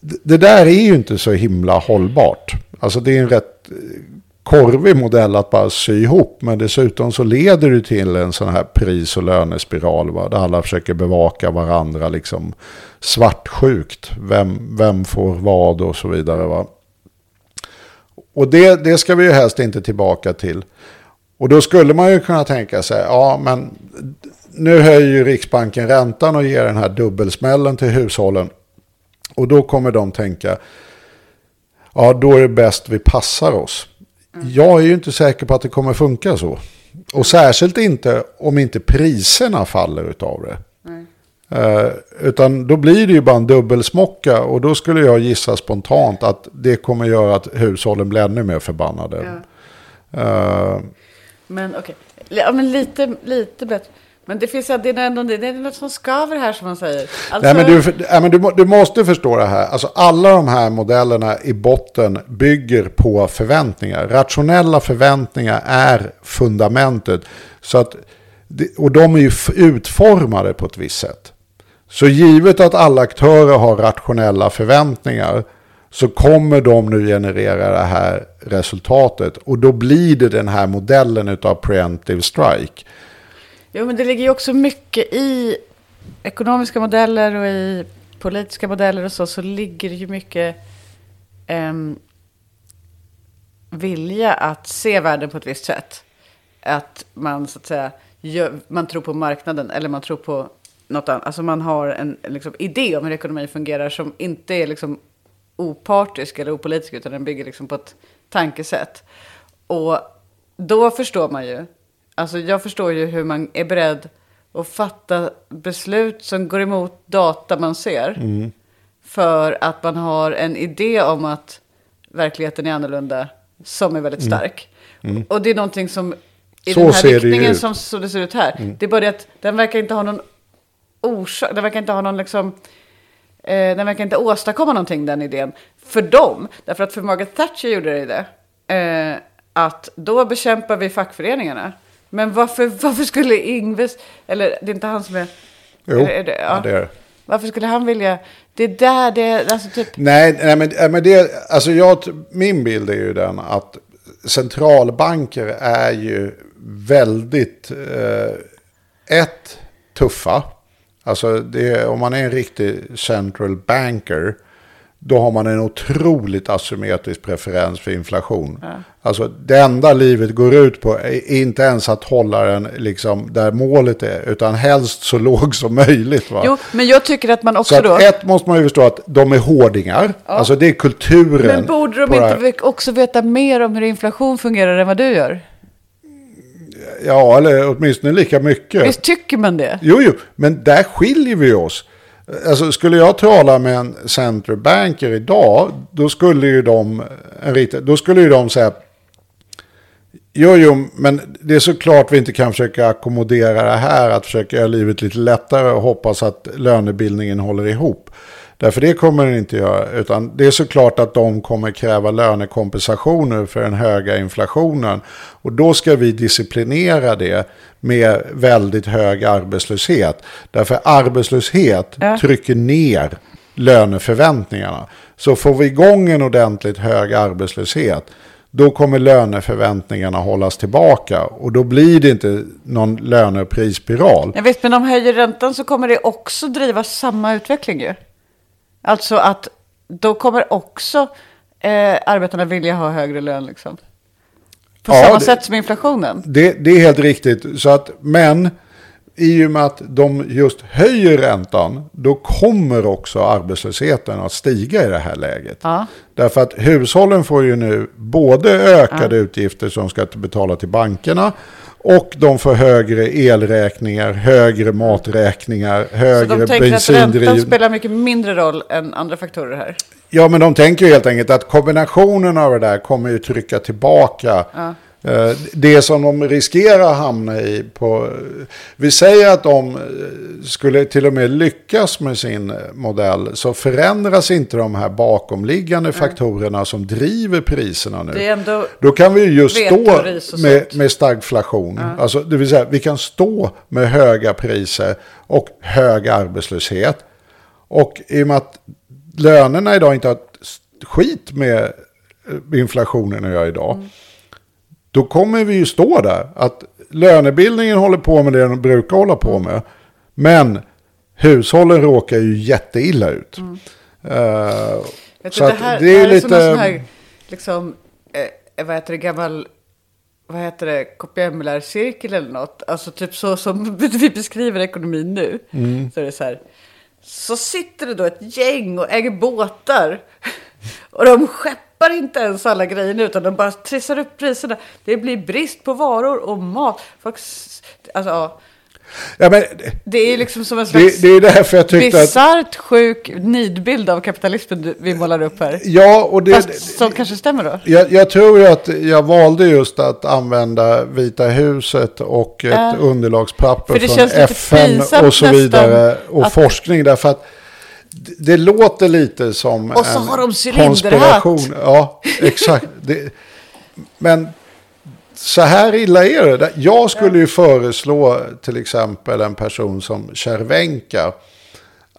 Det där är ju inte så himla hållbart. Alltså det är en rätt korvig modell att bara sy ihop. Men dessutom så leder det till en sån här pris och lönespiral. Va? Där alla försöker bevaka varandra liksom svartsjukt. Vem, vem får vad och så vidare. Va? Och det, det ska vi ju helst inte tillbaka till. Och då skulle man ju kunna tänka sig, ja men nu höjer ju Riksbanken räntan och ger den här dubbelsmällen till hushållen. Och då kommer de tänka, ja då är det bäst vi passar oss. Jag är ju inte säker på att det kommer funka så. Och särskilt inte om inte priserna faller utav det. Eh, utan då blir det ju bara en dubbelsmocka och då skulle jag gissa spontant att det kommer göra att hushållen blir ännu mer förbannade. Eh, Men okej, ja, men lite, lite bättre. Men det finns det är ändå det är något som skaver här som man säger. Alltså, Nej, men du, nej, men du, du måste förstå det här. Alltså, alla de här modellerna i botten bygger på förväntningar. Rationella förväntningar är fundamentet. Så att, och de är ju utformade på ett visst sätt. Så givet att alla aktörer har rationella förväntningar så kommer de nu generera det här resultatet. Och då blir det den här modellen av preemptive strike. Jo, men det ligger ju också mycket i ekonomiska modeller och i politiska modeller och så, så ligger det ju mycket ehm, vilja att se världen på ett visst sätt. Att man så att säga, gör, man tror på marknaden eller man tror på något annat. Alltså man har en liksom, idé om hur ekonomi fungerar som inte är liksom opartisk eller opolitisk utan den bygger liksom på ett tankesätt. Och då förstår man ju, alltså jag förstår ju hur man är beredd att fatta beslut som går emot data man ser. För att man har en idé om att verkligheten är annorlunda som är väldigt stark. Och det är någonting som i Så den här riktningen som så det ser ut här. Det är bara det att den verkar inte ha någon orsak, den verkar inte ha någon liksom, eh, den verkar inte åstadkomma någonting den idén. För dem, därför att för Margaret Thatcher gjorde det. Eh, att då bekämpar vi fackföreningarna. Men varför, varför skulle Ingves, eller det är inte han som är... Jo, är det- det- ja, det är det. Varför skulle han vilja, det är där det, alltså typ, Nej, nej men, nej, men det, alltså jag, min bild är ju den att centralbanker är ju väldigt, eh, ett, tuffa. Alltså det, om man är en riktig central banker, då har man en otroligt asymmetrisk preferens för inflation. Alltså det enda livet går ut på är inte ens att hålla den liksom där målet är, utan helst så låg som möjligt. Va? Jo, men jag tycker att man så också att då... ett måste man ju förstå att de är hårdingar. Alltså det är kulturen. Men borde de inte också veta mer om hur inflation fungerar än vad du gör? Ja, eller åtminstone lika mycket. Visst tycker man det? Jo, jo, men där skiljer vi oss. Alltså, skulle jag tala med en centerbanker idag, då skulle ju de, en då skulle ju de säga, jo, jo, men det är såklart vi inte kan försöka ackommodera det här, att försöka göra livet lite lättare och hoppas att lönebildningen håller ihop. Därför det kommer den inte göra, utan det är såklart att de kommer kräva lönekompensationer för den höga inflationen. Och då ska vi disciplinera det med väldigt hög arbetslöshet. Därför arbetslöshet Ja. trycker ner löneförväntningarna. Så får vi igång en ordentligt hög arbetslöshet, då kommer löneförväntningarna hållas tillbaka. Och då blir det inte någon löne och prisspiral. Jag vet, men om höjer räntan så kommer det också driva samma utveckling ju. Alltså att då kommer också eh, arbetarna vilja ha högre lön liksom. På Ja, samma det- sätt som inflationen. Det, det är helt riktigt. Så att, men i och med att de just höjer räntan, då kommer också arbetslösheten att stiga i det här läget. Ja. Därför att hushållen får ju nu både ökade utgifter som ska betala till bankerna och de får högre elräkningar, högre maträkningar, Så högre de tänker att räntan spelar mycket mindre roll än andra faktorer här. Ja, men de tänker helt enkelt att kombinationen av det där kommer ju trycka tillbaka eh, det som de riskerar att hamna i. På, vi säger att de eh, skulle till och med lyckas med sin eh, modell så förändras inte de här bakomliggande faktorerna som driver priserna nu. Då kan vi ju just stå med, med stagflation. Alltså, det vill säga, vi kan stå med höga priser och hög arbetslöshet. Och i och med att lönerna idag inte har ett skit med eh, inflationen att göra idag. Mm. Då kommer vi ju stå där. Att lönebildningen håller på med det den brukar hålla på med. Men hushållen råkar ju jätteilla ut. Mm. Vet så du, det här, det är det här är lite... sån här, liksom, eh, vad heter det, gammal, vad heter det, kopiamulär cirkel eller något. Alltså typ så som vi beskriver ekonomin nu. Mm. Så är det så här, så sitter det då ett gäng och äger båtar. Och de skeppar inte ens alla grejer utan de bara trissar upp priserna. Det blir brist på varor och mat. Folk, alltså, ja, men, det är liksom som en slags det, det är därför jag tyckte att... bisarrt sjuk nidbild av kapitalismen vi målar upp här. Ja, och det, Fast som kanske stämmer då? Jag, jag tror att jag valde just att använda Vita huset och ett Ja. underlagspapper från FN och så vidare och att- forskning. Därför att det, det låter lite som Och så en har de konspiration. Ja, exakt. Det, men så här illa är det. Jag skulle ju föreslå till exempel en person som Cervenka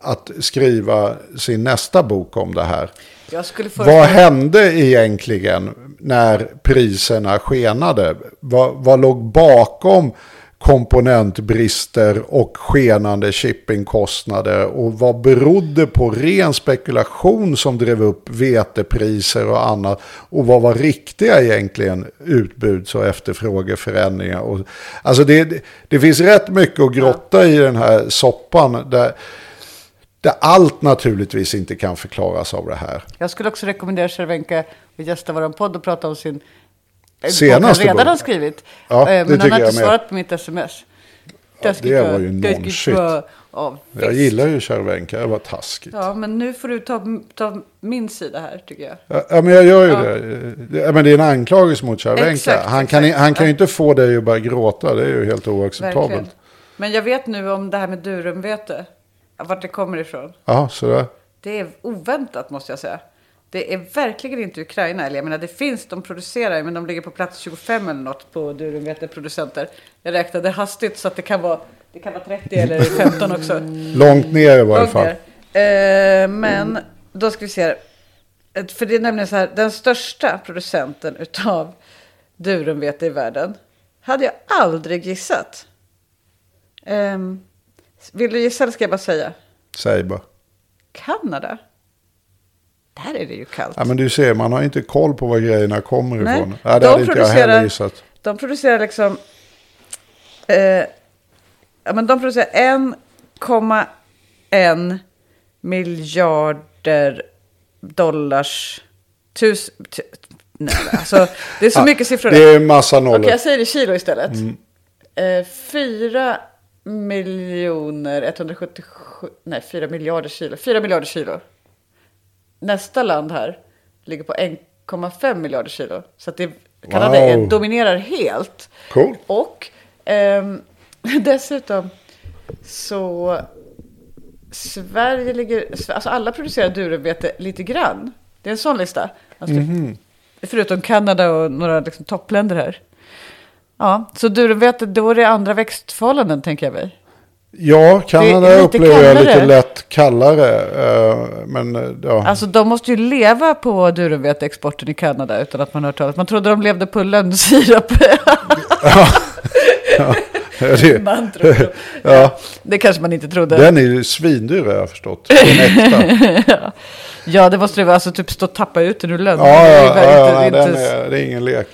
att skriva sin nästa bok om det här. Vad hände egentligen när priserna skenade? Vad, vad låg bakom komponentbrister och skenande shippingkostnader? Och vad berodde på ren spekulation som drev upp vetepriser och annat? Och vad var riktiga egentligen utbuds och efterfrågeförändringar? Och, alltså det, det, finns rätt mycket att grotta i den här soppan. Där, där allt naturligtvis inte kan förklaras av det här. Jag skulle också rekommendera Cervenka att gästa vår podd och prata om sin han redan har skrivit. Ja, Eh, det Men han har inte svarat på mitt sms. Ja, det var ju nonshit. Ja, Jag gillar ju Cervenka, det var taskigt. Ja. Men nu får du ta, ta min sida här tycker jag. Ja, men jag gör ju det. Ja, men det är en anklagelse mot Cervenka. Han kan, exakt. han kan ju inte få dig att börja gråta, det är ju helt oacceptabelt. Verkligen. Men jag vet nu om det här med durumvete. Vart det kommer ifrån. Ja, sådär. Det är oväntat måste jag säga. Det är verkligen inte Ukraina. Eller jag menar, det finns, de producerar, men de ligger på plats 25 eller något på durumveteproducenter. Jag räknade hastigt så att det kan vara, det kan vara 30 eller 15 också. Långt ner i varje fall. Eh, men då ska vi se. Ett- För det är nämligen så här, den största producenten utav durumvete i världen hade jag aldrig gissat. Ehm, vill du gissa eller ska jag bara säga? Säg bara. Kanada? Där är det ju kallt. Ja, men du ser, man har inte koll på var grejerna kommer Nej, ifrån. Ja, det de hade inte jag heller producerar- gissat. De producerar liksom... Eh, ja, men de producerar 1,1 miljarder dollars... Tus, tu, nej, alltså, det är så mycket siffror. Det är en massa nollor. Okej, jag säger det i kilo istället. Eh, 4 miljoner 177... Nej, 4 miljarder kilo. 4 miljarder kilo. Nästa land här ligger på 1,5 miljarder kilo. Så att det, Kanada Wow. är, dominerar helt. Cool. Och ehm, dessutom så Sverige ligger, alltså alla producerar durumvete lite grann. Det är en sån lista. Alltså, Förutom Kanada och några liksom, toppländer här. Ja, så durumvete, då är det andra växtförhållanden tänker jag mig. Ja, Kanada upplever jag lite lätt kallare. eh, Men eh, ja. Alltså de måste ju leva på durumveteexporten i Kanada utan att man hört talas. Man trodde de levde på lönnsirap. det, Man trodde. ja, Det kanske man inte trodde. den är ju svindyr har jag förstått. Den äkta. Ja, det måste det vara. Alltså typ stå och tappa ut den ur lönn. Ja, ja, ja, det är den inte- är, det är ingen lek.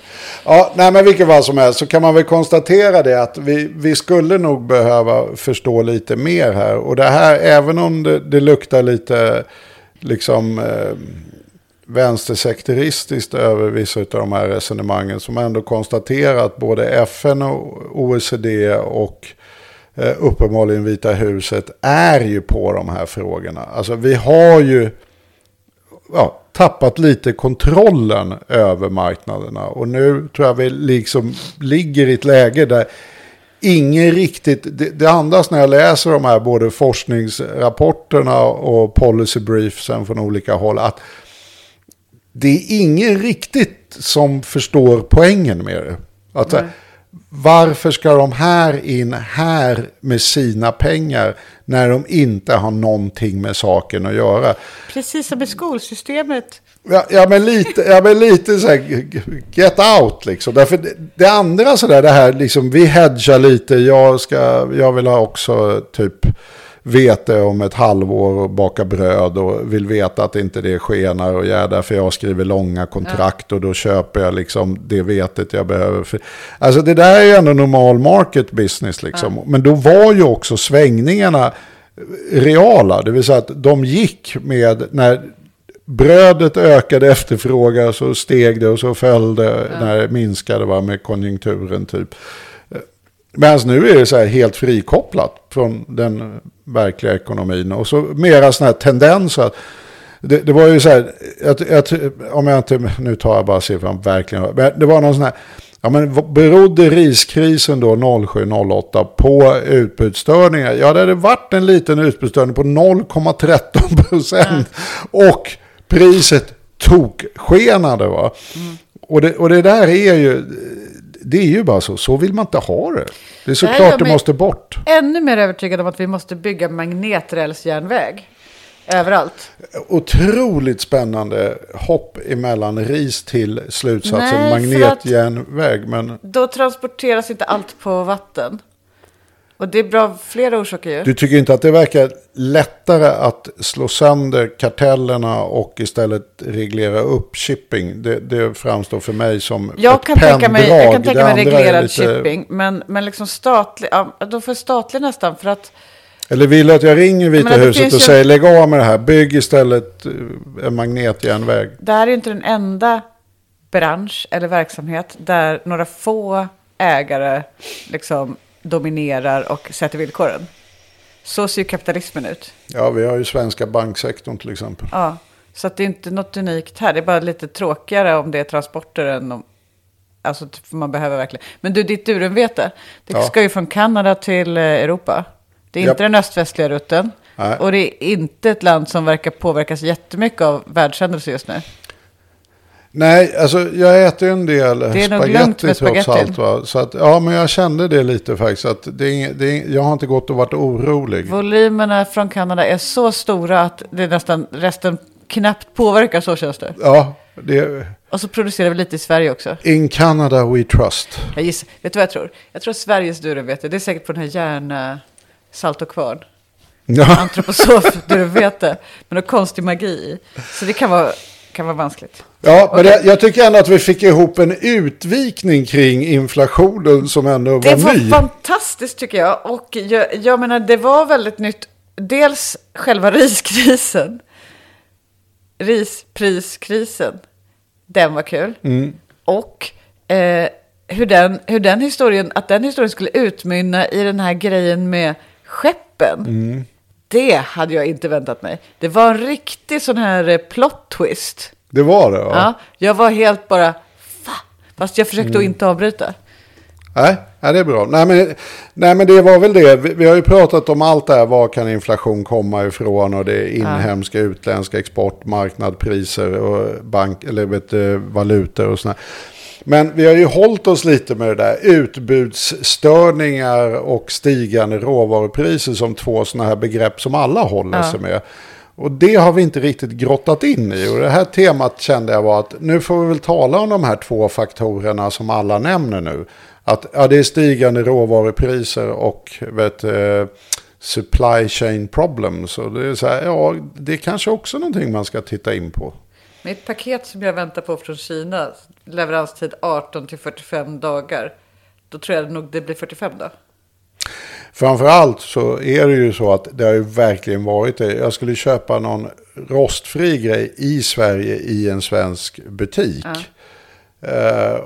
Ja, nej, men vilket fall som helst så kan man väl konstatera det att vi, vi skulle nog behöva förstå lite mer här. Och det här, även om det, det luktar lite liksom eh, vänstersekteristiskt över vissa av de här resonemangen som ändå konstaterar att både FN och OECD och eh, uppenbarligen Vita huset är ju på de här frågorna. Alltså vi har ju ja, tappat lite kontrollen över marknaderna. Och nu tror jag vi liksom ligger i ett läge där ingen riktigt, det, det andas när jag läser de här både forskningsrapporterna och policy briefsen från olika håll, att det är ingen riktigt som förstår poängen med det. Att, varför ska de här in här med sina pengar när de inte har någonting med saken att göra? Precis som i skolsystemet. Ja, ja, men lite, ja, men lite så här, get out liksom. Därför det, det andra så där, det här liksom, vi hedgar lite, jag, ska, jag vill ha också typ vete om ett halvår och baka bröd och vill veta att inte det skenar och jag är därför jag skriver långa kontrakt och då köper jag liksom det vetet jag behöver. Alltså det där är ju ändå normal market business liksom. Men då var ju också svängningarna reala, det vill säga att de gick med när brödet ökade efterfrågan så steg det och så föll det när det minskade va, med konjunkturen typ. Medan nu är det så här helt frikopplat från den verkliga ekonomin. Och så mera sådana här tendenser. att Det, det var ju så här, att, att, om jag inte, nu tar jag bara siffran verkligen. Men det var någon sån här, ja men berodde riskrisen då 07-08 på utbudsstörningar? Ja det hade varit en liten utbudsstörning på 0,13 procent. Och priset tokskenade va. Och, det, och det där är ju, det är ju bara så, så vill man inte ha det. Det är såklart gör det måste bort. Ännu mer övertygad om att vi måste bygga magneträlsjärnväg. Överallt. Otroligt spännande hopp emellan ris till slutsatsen Nej, magnetjärnväg. Men Då transporteras inte allt på vatten. Och det är bra av flera orsaker ju. du tycker inte att det verkar lättare att slå sönder kartellerna och istället reglera upp shipping? Det, det framstår för mig som Jag ett kan tänka mig, jag kan tänka mig reglerad lite- shipping. Men, men liksom statlig, ja, då får statlig nästan. För att Eller vill du att jag ringer Vita det huset och ju- säger lägg av med det här, bygg istället eh, en magnetjärnväg. det här är ju inte den enda bransch eller verksamhet där några få ägare liksom dominerar och sätter villkoren. Så ser ju kapitalismen ut. Ja, vi har ju svenska banksektorn till exempel. Ja, så att det är inte något unikt här. Det är bara lite tråkigare om det är transporter än om... Alltså, typ, man behöver verkligen... Men du, ditt durumvete, det Ja. ska ju från Kanada till eh, Europa. Det är Japp. inte den öst-västliga rutten. Nej. Och det är inte ett land som verkar påverkas jättemycket av världshändelser just nu. Nej, alltså jag äter ju en del spagetti trots allt. Va? Så att, ja, men jag kände det lite faktiskt. Att det är, ing- det är, jag har inte gått och varit orolig. Volymerna från Kanada är så stora att det nästan resten knappt påverkar, så känns det. Ja, Det, Och så producerar vi lite i Sverige också. in Canada we trust. Jag gissar, vet du vad jag tror? Jag tror att Sveriges durumvete, det är säkert på den här järn salt och kvarn. Ja, Antroposof durumvete. Med någon konstig magi. Så det kan vara, kan vara vanskligt. ja men det, jag tycker ändå att vi fick ihop en utvikning kring inflationen som ändå var, Det var ny. fantastiskt tycker jag. Och jag, jag menar, det var väldigt nytt. Dels själva riskrisen. Rispriskrisen. Den var kul. Mm. Och eh, hur, den, hur den historien, att den historien skulle utmynna i den här grejen med skeppen. Mm. Det hade jag inte väntat mig. Det var en riktig sån här eh, plot twist. Det var det? Ja. Ja, jag var helt bara, va? Fast jag försökte Mm. att inte avbryta. Nej, nej, det är bra. Nej men, nej, men det var väl det. Vi, vi har ju pratat om allt det här. Var kan inflation komma ifrån? Och det är inhemska, utländska export, marknadpriser och bank, eller vet, valutor och sådär. Men vi har ju hållit oss lite med det där utbudsstörningar och stigande råvarupriser som två sådana här begrepp som alla håller sig med. Och det har vi inte riktigt grottat in i. Och det här temat kände jag var att nu får vi väl tala om de här två faktorerna som alla nämner nu. Att ja, det är stigande råvarupriser och vet, eh, supply chain problems. Och det är så här, ja, det är kanske också någonting man ska titta in på. Med ett paket som jag väntar på från Kina, leveranstid 18 till 45 dagar. Då tror jag nog det blir 45 då. Framförallt så är det ju så att det har ju verkligen varit det. Jag skulle köpa någon rostfri grej i Sverige i en svensk butik. Eh,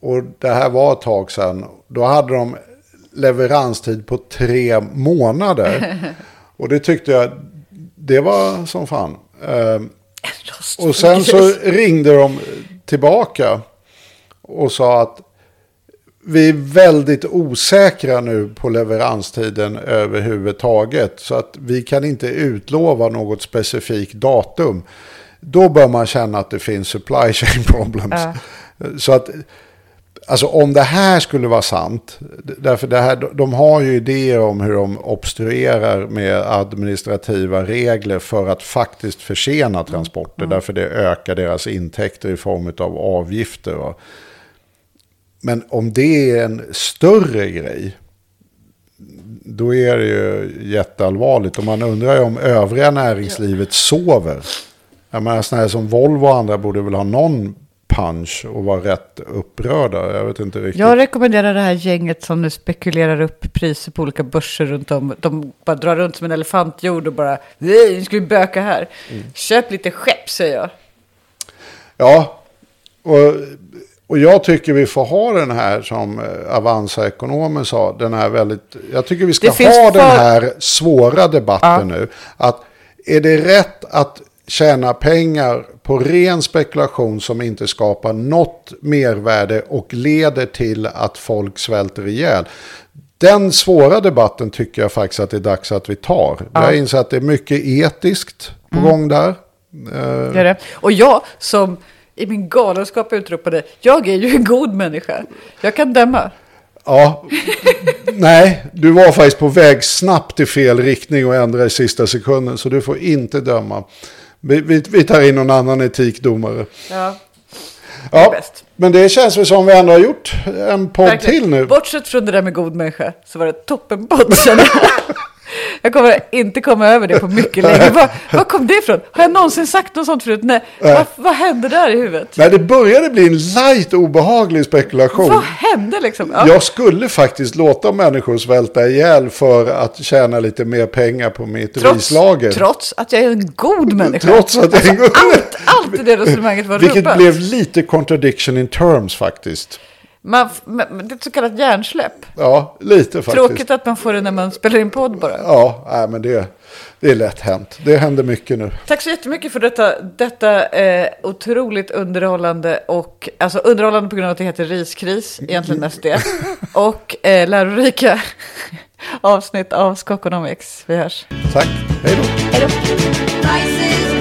och det här var ett tag sedan. Då hade de leveranstid på tre månader. och det tyckte jag, det var som fan. Eh, och sen så ringde de tillbaka och sa att vi är väldigt osäkra nu på leveranstiden överhuvudtaget. Så att vi kan inte utlova något specifikt datum. Då bör man känna att det finns supply chain problems. Så att, alltså om det här skulle vara sant, därför det här, de har ju idéer om hur de obstruerar med administrativa regler för att faktiskt försena transporter, därför det ökar deras intäkter i form av avgifter. Men om det är en större grej, då är det ju jätteallvarligt. Och man undrar ju om övriga näringslivet sover. Jag menar, sådana här som Volvo och andra borde väl ha någon punch och vara rätt upprörda. Jag vet inte riktigt. Jag rekommenderar det här gänget som nu spekulerar upp priser på olika börser runt om. De bara drar runt som en elefantjord och bara, nej, nu ska vi böka här. Köp lite skepp, säger jag. Ja, och, och jag tycker vi får ha den här som eh, Avanza-ekonomen sa. Den här väldigt, jag tycker vi ska ha den för- här svåra debatten nu. Att är det rätt att tjäna pengar på ren spekulation som inte skapar något mervärde och leder till att folk svälter ihjäl. Den svåra debatten tycker jag faktiskt att det är dags att vi tar. Jag inser att det är mycket etiskt på Mm. gång där. Det är det. Och jag som i min galenskap utropade, jag är ju en god människa. Jag kan döma. Ja, nej, du var faktiskt på väg snabbt i fel riktning och ändra i sista sekunden. Så du får inte döma. Vi, vi, vi tar in någon annan etikdomare. Ja, Ja, bäst. men det känns väl som vi ändå har gjort en podd verkligen. till nu. Bortsett från det där med god människa så var det toppenpodd. jag. Kommer inte komma över det på mycket länge. Var, var kom det ifrån? Har jag någonsin sagt något sånt förut? Nej. Vad, vad hände där i huvudet? Nej, det började bli en light obehaglig spekulation. Vad hände liksom? Ja. Jag skulle faktiskt låta människor svälta ihjäl för att tjäna lite mer pengar på mitt trots, rislager. trots att jag är en god människa. Trots att jag är en god Allt, allt i det resonemanget var Vilket rubbat. blev lite contradiction in terms faktiskt. Man, det är ett så kallat hjärnsläpp. Ja, lite faktiskt. Tråkigt att man får det när man spelar in podd bara. Ja, nej, men det, det är lätt hänt. Det händer mycket nu. Tack så jättemycket för detta, detta eh, otroligt underhållande och alltså underhållande på grund av att det heter riskris, egentligen mest det. Och eh, lärorika avsnitt av Skokonomics. Vi hörs. Tack, hej då. Hej då.